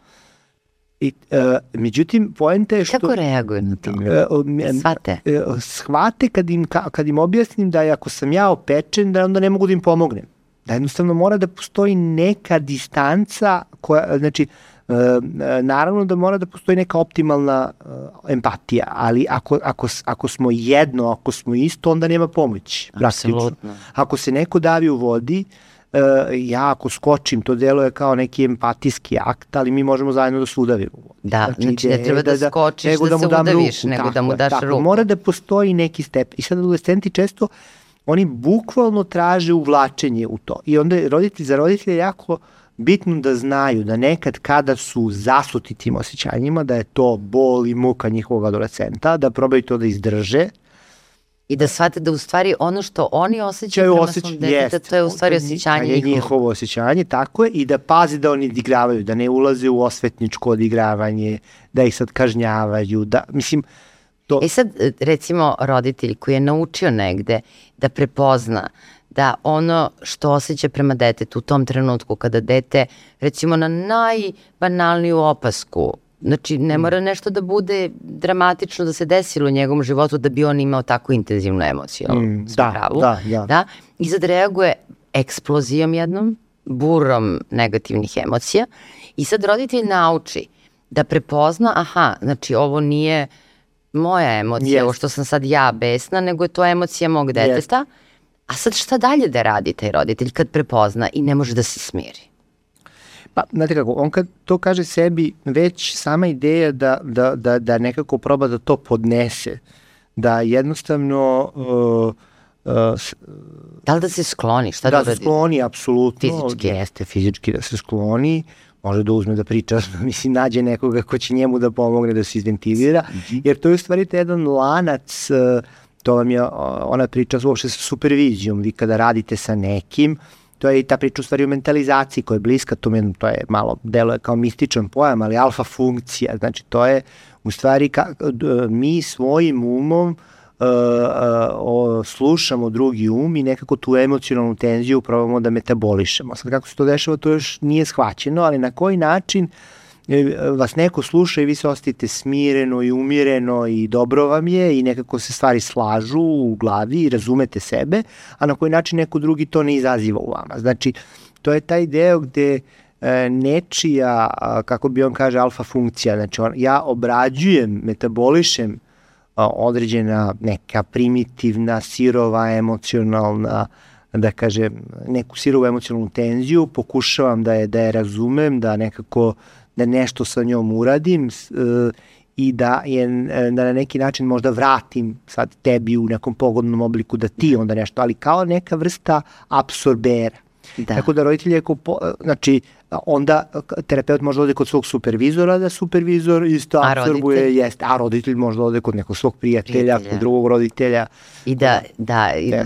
I, uh, međutim, poenta je što... Kako reaguju na to? Uh, shvate? Uh, shvate kad im, kad im objasnim da ako sam ja opečen, da onda ne mogu da im pomognem. Da jednostavno mora da postoji neka distanca koja, znači, uh, naravno da mora da postoji neka optimalna uh, empatija, ali ako, ako, ako smo jedno, ako smo isto, onda nema pomoći. Apsolutno. Ako se neko davi u vodi, uh, ja ako skočim, to deluje kao neki empatijski akt, ali mi možemo zajedno da se udavimo. Da, znači, znači ne treba da, da skočiš da, da se udaviš, ruku, nego tako, da mu daš tako, ruku. Mora da postoji neki step. I sad adolescenti često oni bukvalno traže uvlačenje u to. I onda roditelj, za roditelje jako bitno da znaju da nekad kada su zasuti tim osjećanjima, da je to bol i muka njihovog adolescenta, da probaju to da izdrže, I da shvate da u stvari ono što oni osjećaju prema osjeća, svom detetu, to je u stvari osjećanje njihovo. Je njihovo osjećanje, tako je, i da pazi da oni odigravaju, da ne ulaze u osvetničko odigravanje, da ih sad kažnjavaju, da, mislim, to... E sad, recimo, roditelj koji je naučio negde da prepozna da ono što osjeća prema detetu u tom trenutku kada dete, recimo na najbanalniju opasku Znači, ne mm. mora nešto da bude dramatično da se desilo u njegovom životu da bi on imao tako intenzivnu emociju. Mm, da, pravu, da, ja. da. I sad reaguje eksplozijom jednom, burom negativnih emocija i sad roditelj nauči da prepozna, aha, znači ovo nije moja emocija, yes. ovo što sam sad ja besna, nego je to emocija mog deteta. Yes. A sad šta dalje da radi taj roditelj kad prepozna i ne može da se smiri? Pa, znate kako, on kad to kaže sebi, već sama ideja da, da, da, da nekako proba da to podnese, da jednostavno... Uh, Uh, da li da se skloni? Šta da, da se skloni, apsolutno. Fizički? Jeste, fizički da se skloni. Može da uzme da priča, mislim, nađe nekoga ko će njemu da pomogne da se izventilira, mhm. jer to je u stvari jedan lanac, uh, to vam je ona priča uopšte sa supervizijom, vi kada radite sa nekim, uh, to je i ta priča u stvari o mentalizaciji koja je bliska, to, je, to je malo, deluje kao mističan pojam, ali alfa funkcija, znači to je u stvari ka, mi svojim umom uh, uh, slušamo drugi um i nekako tu emocionalnu tenziju probamo da metabolišemo. Sad kako se to dešava, to još nije shvaćeno, ali na koji način uh, vas neko sluša i vi se osjetite smireno i umireno i dobro vam je i nekako se stvari slažu u glavi i razumete sebe, a na koji način neko drugi to ne izaziva u vama. Znači, to je taj deo gde e, nečija, kako bi on kaže, alfa funkcija, znači on, ja obrađujem, metabolišem određena neka primitivna, sirova, emocionalna, da kažem, neku sirovu emocionalnu tenziju, pokušavam da je, da je razumem, da nekako da nešto sa njom uradim uh, i da je da na neki način možda vratim sad tebi u nekom pogodnom obliku da ti onda nešto, ali kao neka vrsta absorbera. Da. Tako da roditelj je, po, znači, onda terapeut može da ode kod svog supervizora, da supervizor isto a absorbuje, roditelj? jeste, a roditelj može da ode kod nekog svog prijatelja, prijatelja. kod drugog roditelja. I da, da, i da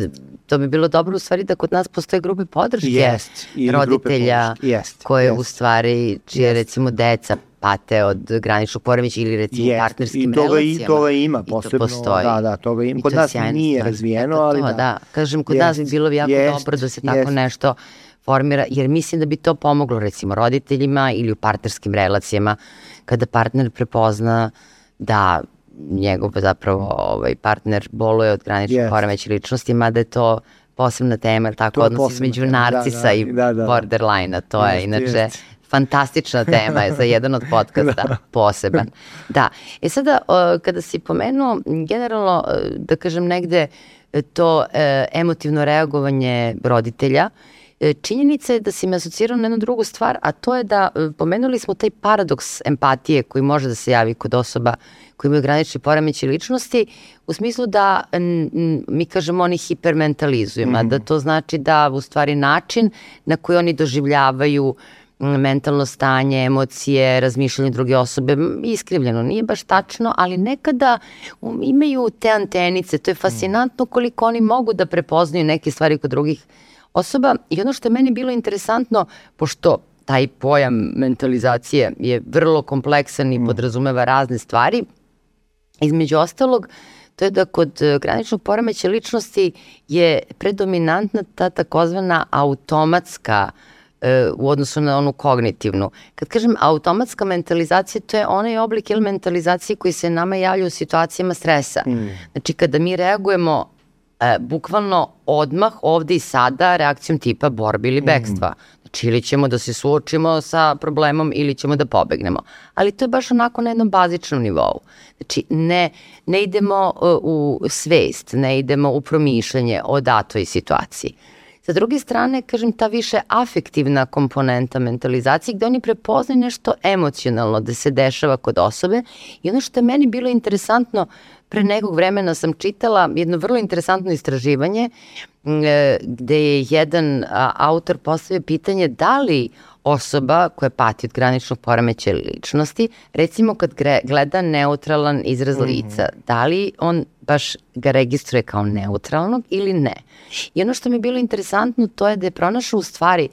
to bi bilo dobro u stvari da kod nas postoje grupe podrške yes, roditelja yes, koje yes. u stvari, čije yes. recimo deca pate od graničnog poremeća ili recimo yes. partnerskim I toga, relacijama. I toga ima posebno. I to postoji. Da, da, toga ima. Kod nas nije stvar. razvijeno, ali to, da. da. Kažem, kod yes. nas bi bilo jako yes. dobro da se tako yes. nešto formira, jer mislim da bi to pomoglo recimo roditeljima ili u partnerskim relacijama, kada partner prepozna da njegov zapravo ovaj, partner boluje od graničnog yes. poremeća ličnosti, mada je to posebna tema, tako to odnos između narcisa da, da, i da, da, da. borderline-a, to yes, je inače yes. fantastična tema je za jedan od podcasta da. poseban. Da, e sada kada si pomenuo generalno, da kažem negde, to e, emotivno reagovanje roditelja, E, činjenica je da si me asocirao na jednu drugu stvar, a to je da e, pomenuli smo taj paradoks empatije koji može da se javi kod osoba koji imaju granični poremeći ličnosti, u smislu da mi kažemo oni hipermentalizuju, mm -hmm. da to znači da u stvari način na koji oni doživljavaju mentalno stanje, emocije, razmišljanje druge osobe, iskrivljeno, nije baš tačno, ali nekada imaju te antenice, to je fascinantno koliko oni mogu da prepoznaju neke stvari kod drugih osoba i ono što je meni bilo interesantno, pošto taj pojam mentalizacije je vrlo kompleksan i mm. podrazumeva razne stvari, između ostalog, to je da kod e, graničnog poremeća ličnosti je predominantna ta takozvana automatska e, u odnosu na onu kognitivnu. Kad kažem automatska mentalizacija, to je onaj oblik ili mentalizacije koji se nama javlja u situacijama stresa. Mm. Znači, kada mi reagujemo e, bukvalno odmah ovde i sada reakcijom tipa borbe ili bekstva. Mm. Znači ili ćemo da se suočimo sa problemom ili ćemo da pobegnemo. Ali to je baš onako na jednom bazičnom nivou. Znači ne, ne idemo uh, u svest, ne idemo u promišljanje o datoj situaciji. Sa druge strane, kažem, ta više afektivna komponenta mentalizacije gde oni prepoznaju nešto emocionalno da se dešava kod osobe i ono što je meni bilo interesantno, pre nekog vremena sam čitala jedno vrlo interesantno istraživanje e, gde je jedan autor postavio pitanje da li osoba koja pati od graničnog poremeća ličnosti, recimo kad gleda neutralan izraz mm -hmm. lica, da li on baš ga registruje kao neutralnog ili ne. I ono što mi je bilo interesantno to je da je pronašao u stvari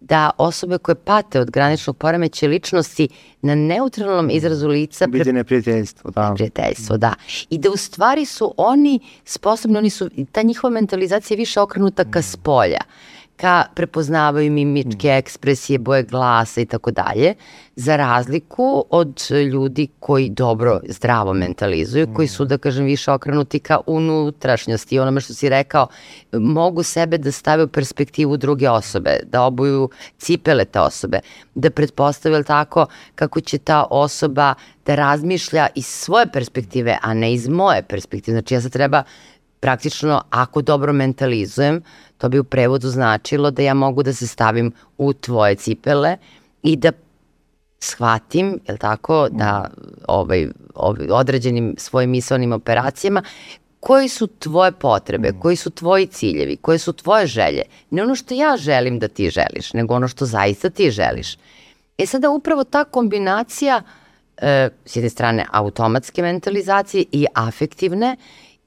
da osobe koje pate od graničnog poremeća ličnosti na neutralnom izrazu lica vide neprijateljstvo, da. Neprijateljstvo, da. I da u stvari su oni sposobni, oni su, ta njihova mentalizacija je više okrenuta ka spolja. Mm ka prepoznavaju mimičke mm. ekspresije, boje glasa i tako dalje, za razliku od ljudi koji dobro, zdravo mentalizuju, koji su, da kažem, više okrenuti ka unutrašnjosti. Onome što si rekao, mogu sebe da stave u perspektivu druge osobe, da obuju cipele te osobe, da pretpostavljaju tako kako će ta osoba da razmišlja iz svoje perspektive, a ne iz moje perspektive. Znači ja sad treba praktično, ako dobro mentalizujem, to bi u prevodu značilo da ja mogu da se stavim u tvoje cipele i da shvatim, je tako, da ovaj, ovaj, određenim svojim misalnim operacijama koji su tvoje potrebe, mm. koji su tvoji ciljevi, koje su tvoje želje. Ne ono što ja želim da ti želiš, nego ono što zaista ti želiš. E sada upravo ta kombinacija e, s jedne strane automatske mentalizacije i afektivne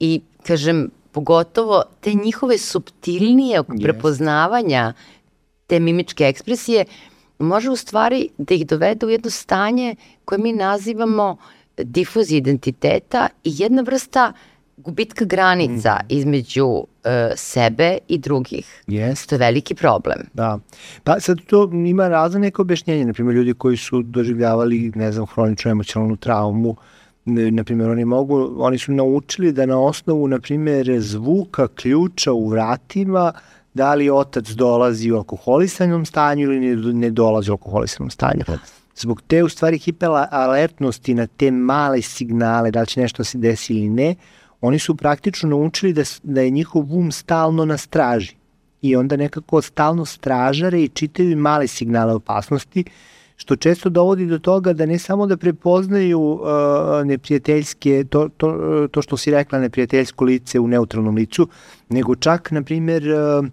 i kažem, pogotovo te njihove subtilnije yes. prepoznavanja te mimičke ekspresije, može u stvari da ih dovede u jedno stanje koje mi nazivamo difuzija identiteta i jedna vrsta gubitka granica mm. između uh, sebe i drugih. Yes. To je veliki problem. Da. Pa sad to ima razne neke objašnjenje. Naprimjer, ljudi koji su doživljavali, ne znam, hroničnu emocionalnu traumu, uh, na primjer, oni mogu, oni su naučili da na osnovu, na primjer, zvuka ključa u vratima, da li otac dolazi u alkoholisanom stanju ili ne, ne dolazi u alkoholisanom stanju. Zbog te, u stvari, hiperalertnosti na te male signale, da li će nešto se desi ili ne, oni su praktično naučili da, da je njihov um stalno na straži. I onda nekako stalno stražare i čitaju male signale opasnosti, što često dovodi do toga da ne samo da prepoznaju uh, neprijateljske, to, to, to što si rekla, neprijateljsko lice u neutralnom licu, nego čak, na primjer, uh, uh,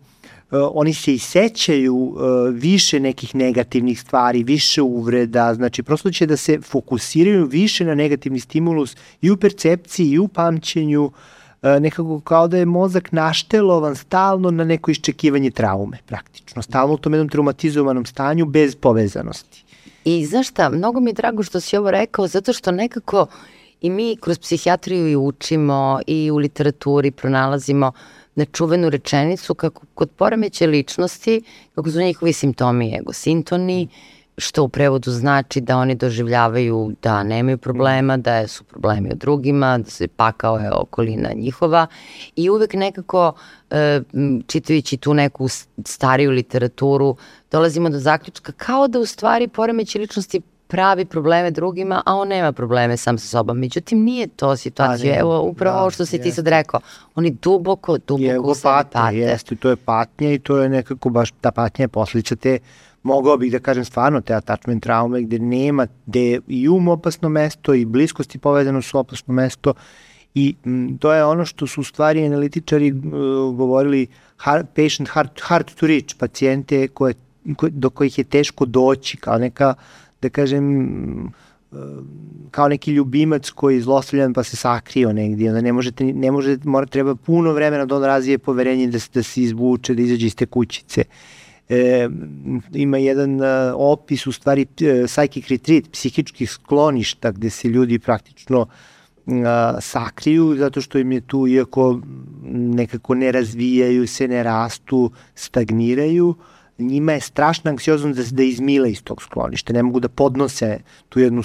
oni se i sećaju uh, više nekih negativnih stvari, više uvreda, znači prosto će da se fokusiraju više na negativni stimulus i u percepciji i u pamćenju, uh, nekako kao da je mozak naštelovan stalno na neko iščekivanje traume, praktično. Stalno u tom jednom traumatizovanom stanju bez povezanosti. I znaš šta, mnogo mi je drago što si ovo rekao, zato što nekako i mi kroz psihijatriju i učimo i u literaturi pronalazimo nečuvenu rečenicu kako kod poremeće ličnosti, kako su njihovi simptomi egosintoni, što u prevodu znači da oni doživljavaju da nemaju problema, da su problemi od drugima, da se pakao je okolina njihova i uvek nekako e, čitajući tu neku stariju literaturu dolazimo do zaključka kao da u stvari poremeće ličnosti pravi probleme drugima, a on nema probleme sam sa sobom. Međutim, nije to situacija. Pa, Evo, upravo da, ovo što si jeste. ti sad rekao. Oni duboko, duboko u sebi pate. Jeste, to je patnja i to je nekako baš, ta patnja je posljedica te mogao bih da kažem stvarno te attachment traume gde nema, gde i um opasno mesto i bliskosti povezano su opasno mesto i m, to je ono što su u stvari analitičari uh, govorili hard, patient hard, hard to reach, pacijente koje, koje, do kojih je teško doći kao neka, da kažem, kao neki ljubimac koji je zlostavljan pa se sakrio negdje, onda ne možete, ne može, mora, treba puno vremena da on razvije poverenje da, da se izvuče, da izađe iz te kućice. Uh, e, ima jedan a, opis u stvari e, psychic retreat, psihičkih skloništa gde se ljudi praktično a, sakriju zato što im je tu, iako nekako ne razvijaju se, ne rastu, stagniraju, njima je strašna anksioznost da, da izmile iz tog skloništa, ne mogu da podnose tu jednu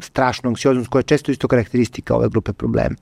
strašnu anksioznost koja je često isto karakteristika ove grupe problema.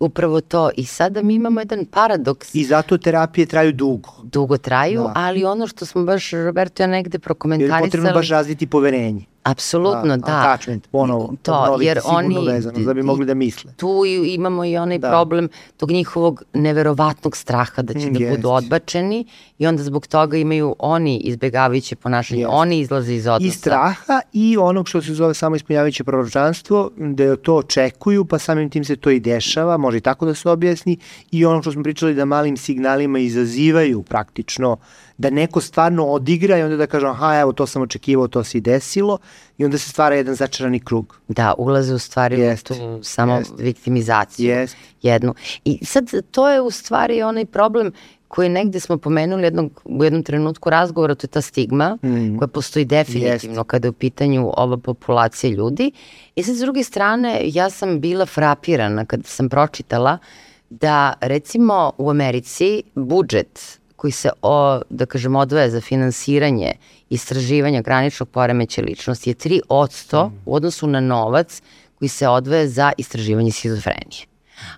Upravo to. I sada mi imamo jedan paradoks. I zato terapije traju dugo. Dugo traju, da. ali ono što smo baš, Roberto, ja negde prokomentarisali... Jer je potrebno baš razviti poverenje. Apsolutno, da. da. Attachment, ponovo, to, jer oni, vezano, da bi mogli da misle. Tu imamo i onaj da. problem tog njihovog neverovatnog straha da će mm, da budu odbačeni i onda zbog toga imaju oni izbegavajuće ponašanje, yes. oni izlaze iz odnosa. I straha i onog što se zove samo ispunjavajuće proročanstvo, da to očekuju, pa samim tim se to i dešava, može i tako da se objasni, i ono što smo pričali da malim signalima izazivaju praktično uh, da neko stvarno odigra i onda da kažem aha evo to sam očekivao, to se i desilo i onda se stvara jedan začarani krug. Da, ulaze u stvari jest, u tu samo jest, viktimizaciju jest. jednu. I sad to je u stvari onaj problem koji negde smo pomenuli jednog, u jednom trenutku razgovora, to je ta stigma mm. koja postoji definitivno jest. kada je u pitanju ova populacija ljudi. I sad s druge strane ja sam bila frapirana kada sam pročitala da recimo u Americi budžet koji se, o, da kažem, odvaja za finansiranje istraživanja graničnog poremeća ličnosti je 3% mm. u odnosu na novac koji se odvaja za istraživanje schizofrenije.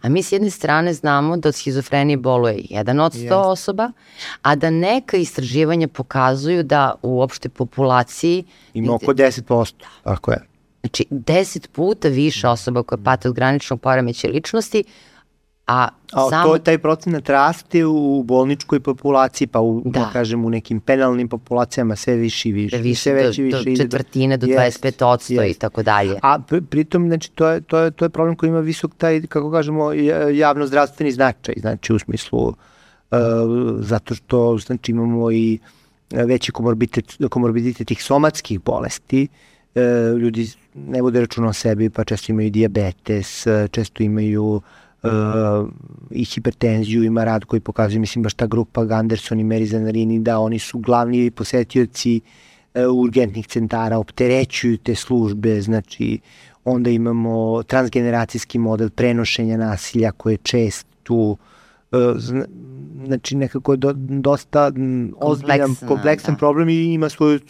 A mi s jedne strane znamo da od schizofrenije boluje 1 od 100 yes. osoba, a da neka istraživanja pokazuju da u opšte populaciji... Ima oko 10%, da. ako je. Znači, 10 puta više osoba koje pate od graničnog poremeća ličnosti A, a samo... to, taj procenat raste u bolničkoj populaciji, pa u, da. da kažem, u nekim penalnim populacijama sve više i više. Više, sve veće, do, više do četvrtine, do 25 odsto i tako dalje. A pritom, znači, to je, to, je, to je problem koji ima visok taj, kako kažemo, javno-zdravstveni značaj, znači u smislu, uh, zato što, znači, imamo i veći komorbiditet, komorbiditet tih somatskih bolesti, uh, ljudi ne vode računa o sebi, pa često imaju diabetes, često imaju uh, uh, i hipertenziju, ima rad koji pokazuje, mislim, baš ta grupa Ganderson i Mary Zanarini, da oni su glavni posetioci uh, urgentnih centara, opterećuju te službe, znači onda imamo transgeneracijski model prenošenja nasilja koje je čest tu, uh, znači nekako do, dosta ozbiljan, kompleksan da. problem i ima svoju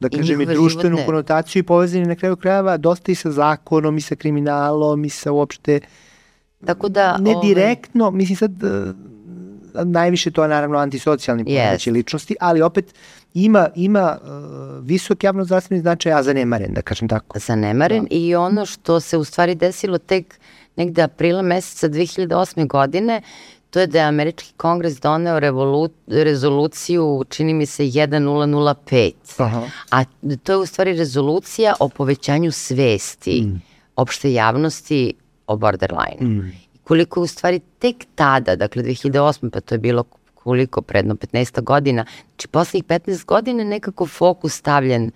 da kažem i društvenu životne. konotaciju i povezanje na kraju krajeva dosta i sa zakonom i sa kriminalom i sa uopšte uh, Tako da... Ne ovaj... direktno, mislim sad, uh, najviše to je naravno antisocijalni yes. ličnosti, ali opet ima, ima uh, visok javno zdravstveni značaj, a zanemaren, da kažem tako. Zanemaren da. i ono što se u stvari desilo tek negde aprila meseca 2008. godine, to je da je američki kongres doneo revolu, rezoluciju, čini mi se 1005, Aha. a to je u stvari rezolucija o povećanju svesti mm. opšte javnosti o borderline. Mm. Koliko u stvari tek tada, dakle 2008. pa to je bilo koliko, predno 15 godina, znači poslednjih 15 godina nekako fokus stavljen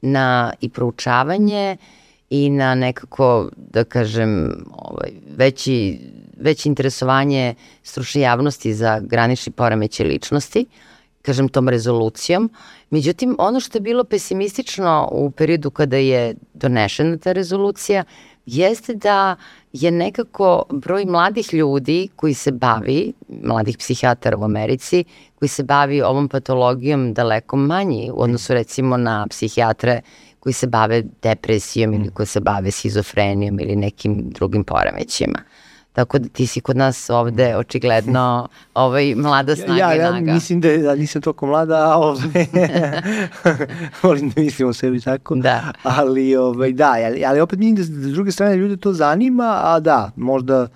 na i proučavanje i na nekako, da kažem, ovaj, veći, veće interesovanje stručne javnosti za granični poremeće ličnosti, kažem tom rezolucijom. Međutim, ono što je bilo pesimistično u periodu kada je donešena ta rezolucija, jeste da je nekako broj mladih ljudi koji se bavi, mladih psihijatara u Americi, koji se bavi ovom patologijom daleko manji u odnosu recimo na psihijatre koji se bave depresijom ili koji se bave schizofrenijom ili nekim drugim poremećima. Tako da ti si kod nas ovde očigledno ovaj, mlada snaga ja, ja, naga. Ja mislim da, da nisam toliko mlada, a ovaj, volim da mislim o sebi tako. Da. Ali, ovaj, da, ali, ali opet mislim da s druge strane ljude to zanima, a da, možda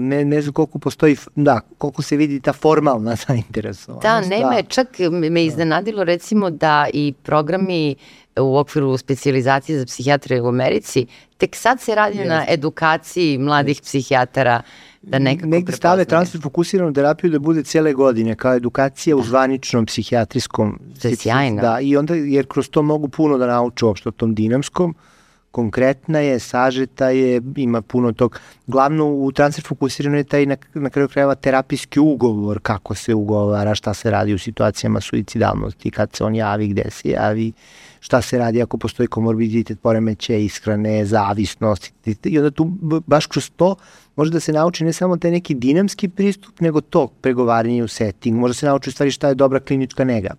ne, ne znam koliko postoji, da, koliko se vidi ta formalna zainteresovanost. Da, nema, da. čak me iznenadilo recimo da i programi u okviru specializacije za psihijatrije u Americi, tek sad se radi yes. na edukaciji mladih psihijatara da nekako Negde stave transfer fokusiranu terapiju da bude cele godine, kao edukacija da. u zvaničnom psihijatrijskom. To je sjajno. Da, i onda, jer kroz to mogu puno da nauče uopšte o tom dinamskom, uh, konkretna je, sažeta je, ima puno tog. Glavno u transfer fokusirano je taj na, na kraju krajeva terapijski ugovor, kako se ugovara, šta se radi u situacijama suicidalnosti, kad se on javi, gde se javi, šta se radi ako postoji komorbiditet, poremeće, ishrane, zavisnost. I onda tu baš kroz to može da se nauči ne samo taj neki dinamski pristup, nego to pregovaranje u setting. Može da se nauči u stvari šta je dobra klinička nega.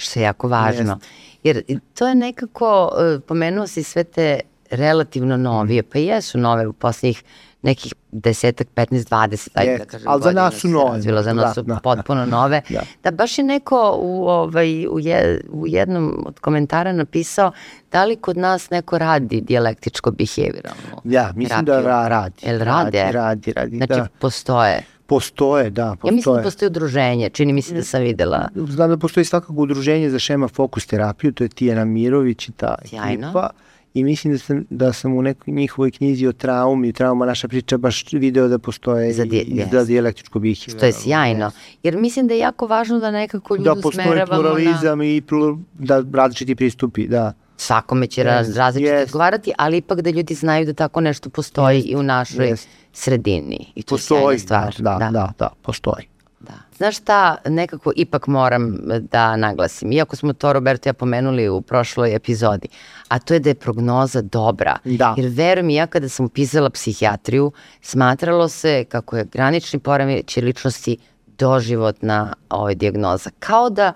Što je jako važno. Jest Jer to je nekako, e, pomenuo si sve te relativno novije, pa jesu nove u poslednjih nekih desetak, 15, 20, ajde da kažem. Ali za nas su nove. Razvilo, za nas da, su da, potpuno da. nove. Da. da baš je neko u, ovaj, u, je, u jednom od komentara napisao da li kod nas neko radi dijalektičko behavioralno Ja, mislim da terapiju. da radi. Jel radi? Radi, radi, radi. Znači, da. postoje. Postoje, da, postoje. Ja mislim da postoji udruženje, čini mi se da sam videla. Znam da postoji svakako udruženje za šema fokus terapiju, to je Tijena Mirović i ta Sjajno. ekipa. I mislim da sam, da sam u nekoj njihovoj knjizi o traumi, trauma naša priča, baš video da postoje za, di, i, za dijalektičko bihje. Što je sjajno. Jer mislim da je jako važno da nekako ljudu da smeravamo na... Da postoji pluralizam i plur, da različiti pristupi, da svakome će yes, različito yes. odgovarati, ali ipak da ljudi znaju da tako nešto postoji yes, i u našoj yes. Sredini. I to postoji, je stvar. Da, da, da, da, postoji. Da. Znaš šta, nekako ipak moram da naglasim, iako smo to Roberto ja pomenuli u prošloj epizodi, a to je da je prognoza dobra. Da. Jer verujem ja kada sam upisala psihijatriju, smatralo se kako je granični poremeć ličnosti doživotna ovaj, diagnoza. Kao da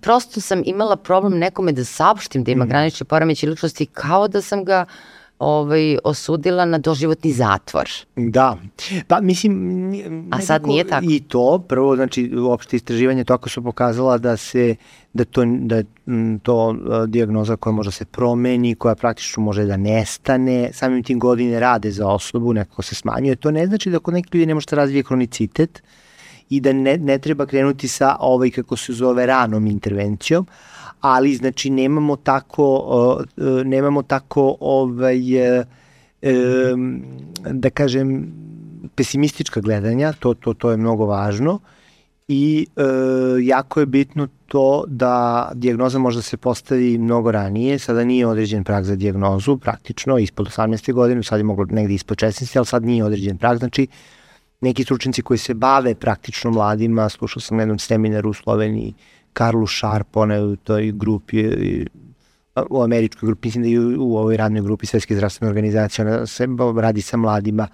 prosto sam imala problem nekome da saopštim da ima mm. granični poremećaj ličnosti kao da sam ga ovaj, osudila na doživotni zatvor. Da, pa mislim... A sad nije tako? I to, prvo, znači, uopšte istraživanje toliko su pokazala da se, da to, da to diagnoza koja može se promeni, koja praktično može da nestane, samim tim godine rade za osobu, nekako se smanjuje. To ne znači da kod nekih ljudi ne može da razvije kronicitet, i da ne, ne treba krenuti sa ovaj kako se zove ranom intervencijom, ali znači nemamo tako uh, nemamo tako ovaj uh, da kažem pesimistička gledanja, to to to je mnogo važno i e, jako je bitno to da dijagnoza može da se postavi mnogo ranije, sada nije određen prag za dijagnozu, praktično ispod 18. godine, sad je moglo negde ispod 16. ali sad nije određen prag, znači neki stručnici koji se bave praktično mladima, slušao sam na jednom seminaru u Sloveniji, Karlu Sharp, ona je u toj grupi, u američkoj grupi, mislim da i u, ovoj radnoj grupi Svetske zdravstvene organizacije, ona se radi sa mladima,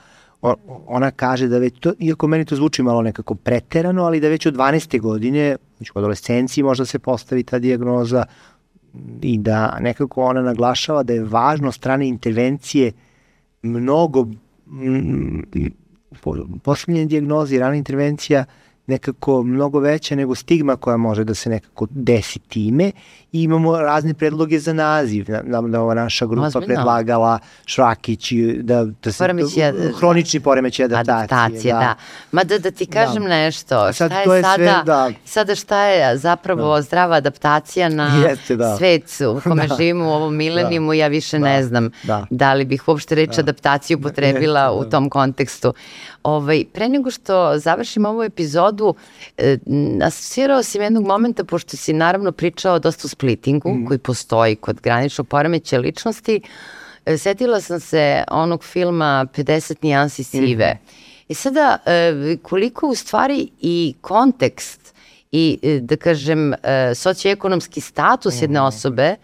ona kaže da već to, iako meni to zvuči malo nekako preterano, ali da već od 12. godine, znači u adolescenciji možda se postavi ta diagnoza i da nekako ona naglašava da je važno strane intervencije mnogo poslednje dijagnoze i rana intervencija nekako mnogo veća nego stigma koja može da se nekako desi time i imamo razne predloge za naziv. Nam da ova naša grupa Ozbiljno. predlagala Šrakić da, da se Poremećija, hronični poremećaj adaptacije. adaptacije da. da. Ma da, da ti kažem da. nešto, Sad, šta je, to je sada, sve, da. sada šta je zapravo da. zdrava adaptacija na Jeste, da. svet u kome da. živimo u ovom milenijumu, da. ja više da. ne znam da. da li bih uopšte reč da. adaptaciju potrebila da. u tom kontekstu. Ovaj, pre nego što završim ovu epizodu, e, asocirao si jednog momenta, pošto si naravno pričao dosta o splittingu, mm. koji postoji kod graničnog poremeća ličnosti, e, setila sam se onog filma 50 nijansi sive. Mm. I sada, e, koliko u stvari i kontekst i, e, da kažem, e, socioekonomski status jedne mhm. osobe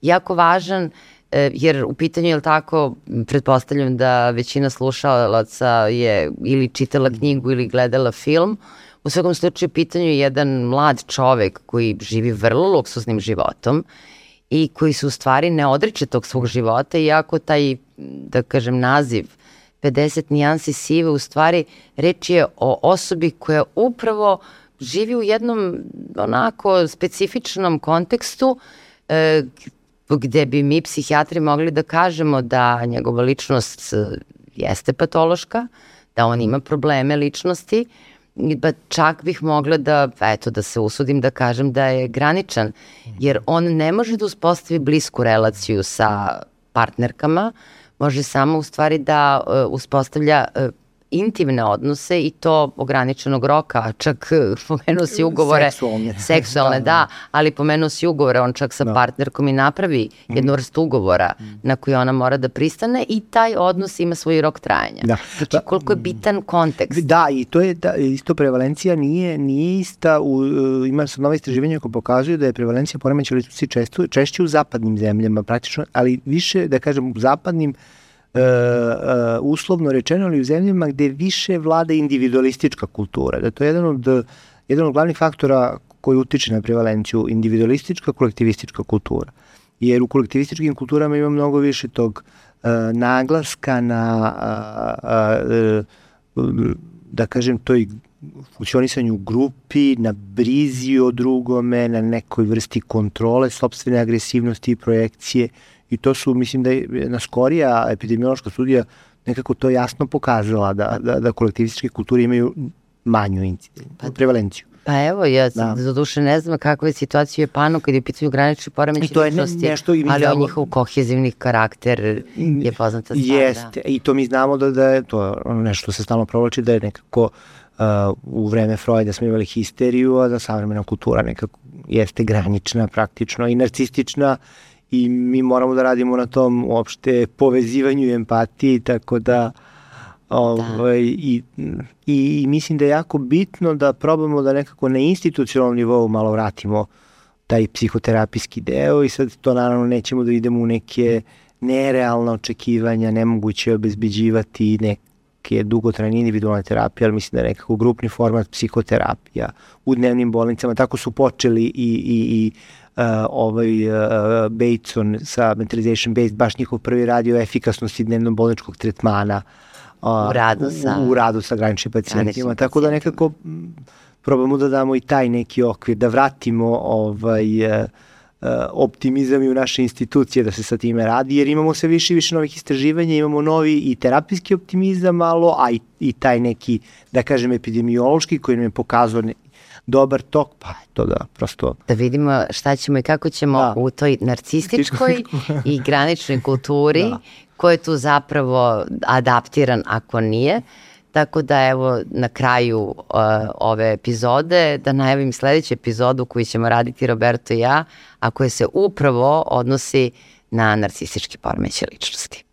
jako važan E, jer u pitanju je tako, pretpostavljam da većina slušalaca je ili čitala knjigu ili gledala film, u svakom slučaju pitanju je jedan mlad čovek koji živi vrlo luksuznim životom i koji se u stvari ne odriče tog svog života, iako taj, da kažem, naziv 50 nijansi sive, u stvari reč je o osobi koja upravo živi u jednom onako specifičnom kontekstu e, gde bi mi psihijatri mogli da kažemo da njegova ličnost e, jeste patološka, da on ima probleme ličnosti, pa čak bih mogla da, eto, da se usudim da kažem da je graničan, jer on ne može da uspostavi blisku relaciju sa partnerkama, može samo u stvari da uh, uspostavlja uh, intimne odnose i to ograničenog roka, čak eh, pomenuo si ugovore. Seksualne. Seksualne, da, da, da, ali pomenuo si ugovore, on čak sa da. partnerkom i napravi mm. jednu vrstu ugovora mm. na koji ona mora da pristane i taj odnos ima svoj rok trajanja. Da. Znači koliko je bitan kontekst. Da, i to je da, isto prevalencija nije, nije ista, u, uh, ima sad nove istraživanja koje pokazuju da je prevalencija poremeća ličnosti često, češće u zapadnim zemljama praktično, ali više, da kažem, u zapadnim uh, uh, uslovno rečeno, ali u zemljama gde više vlada individualistička kultura. Da to je jedan od, jedan od glavnih faktora koji utiče na prevalenciju, individualistička, kolektivistička kultura. Jer u kolektivističkim kulturama ima mnogo više tog uh, naglaska na, uh, uh, da kažem, toj funkcionisanju grupi, na brizi o drugome, na nekoj vrsti kontrole, sobstvene agresivnosti i projekcije i to su, mislim da je na skorija epidemiološka studija nekako to jasno pokazala da, da, da kolektivističke kulture imaju manju incidenciju, pa, prevalenciju. Pa evo, ja da. za duše ne znam kakva je situacija u Japanu kad je pitanju granični poremeći to je ne, nešto i mi ali znamo... njihov kohezivni karakter je poznata stvar. Jeste, da. i to mi znamo da, da je to nešto što se stalno provlači da je nekako uh, u vreme Freuda smo imali histeriju, a da savremena kultura nekako jeste granična praktično i narcistična i mi moramo da radimo na tom uopšte povezivanju i empatiji, tako da ovaj, da. i, i, mislim da je jako bitno da probamo da nekako na institucionalnom nivou malo vratimo taj psihoterapijski deo i sad to naravno nećemo da idemo u neke nerealne očekivanja, nemoguće obezbeđivati neke dugotrajne individualne terapije, ali mislim da je nekako grupni format psihoterapija u dnevnim bolnicama, tako su počeli i, i, i ovaj uh, Bateson sa Mentalization Based, baš njihov prvi radio o efikasnosti dnevno bolničkog tretmana uh, u radu sa, u, u radu sa graničnim pacijentima, tako da nekako probamo da damo i taj neki okvir, da vratimo ovaj, uh, optimizam i u naše institucije da se sa time radi, jer imamo sve više i više novih istraživanja, imamo novi i terapijski optimizam malo, a i, i taj neki, da kažem, epidemiološki koji nam je pokazao dobar tok, pa to da prosto... Da vidimo šta ćemo i kako ćemo da. u toj narcističkoj i graničnoj kulturi, da. ko je tu zapravo adaptiran ako nije. Tako da evo na kraju uh, ove epizode da najavim sledeću epizodu koju ćemo raditi Roberto i ja, a koja se upravo odnosi na narcistički poremeće ličnosti.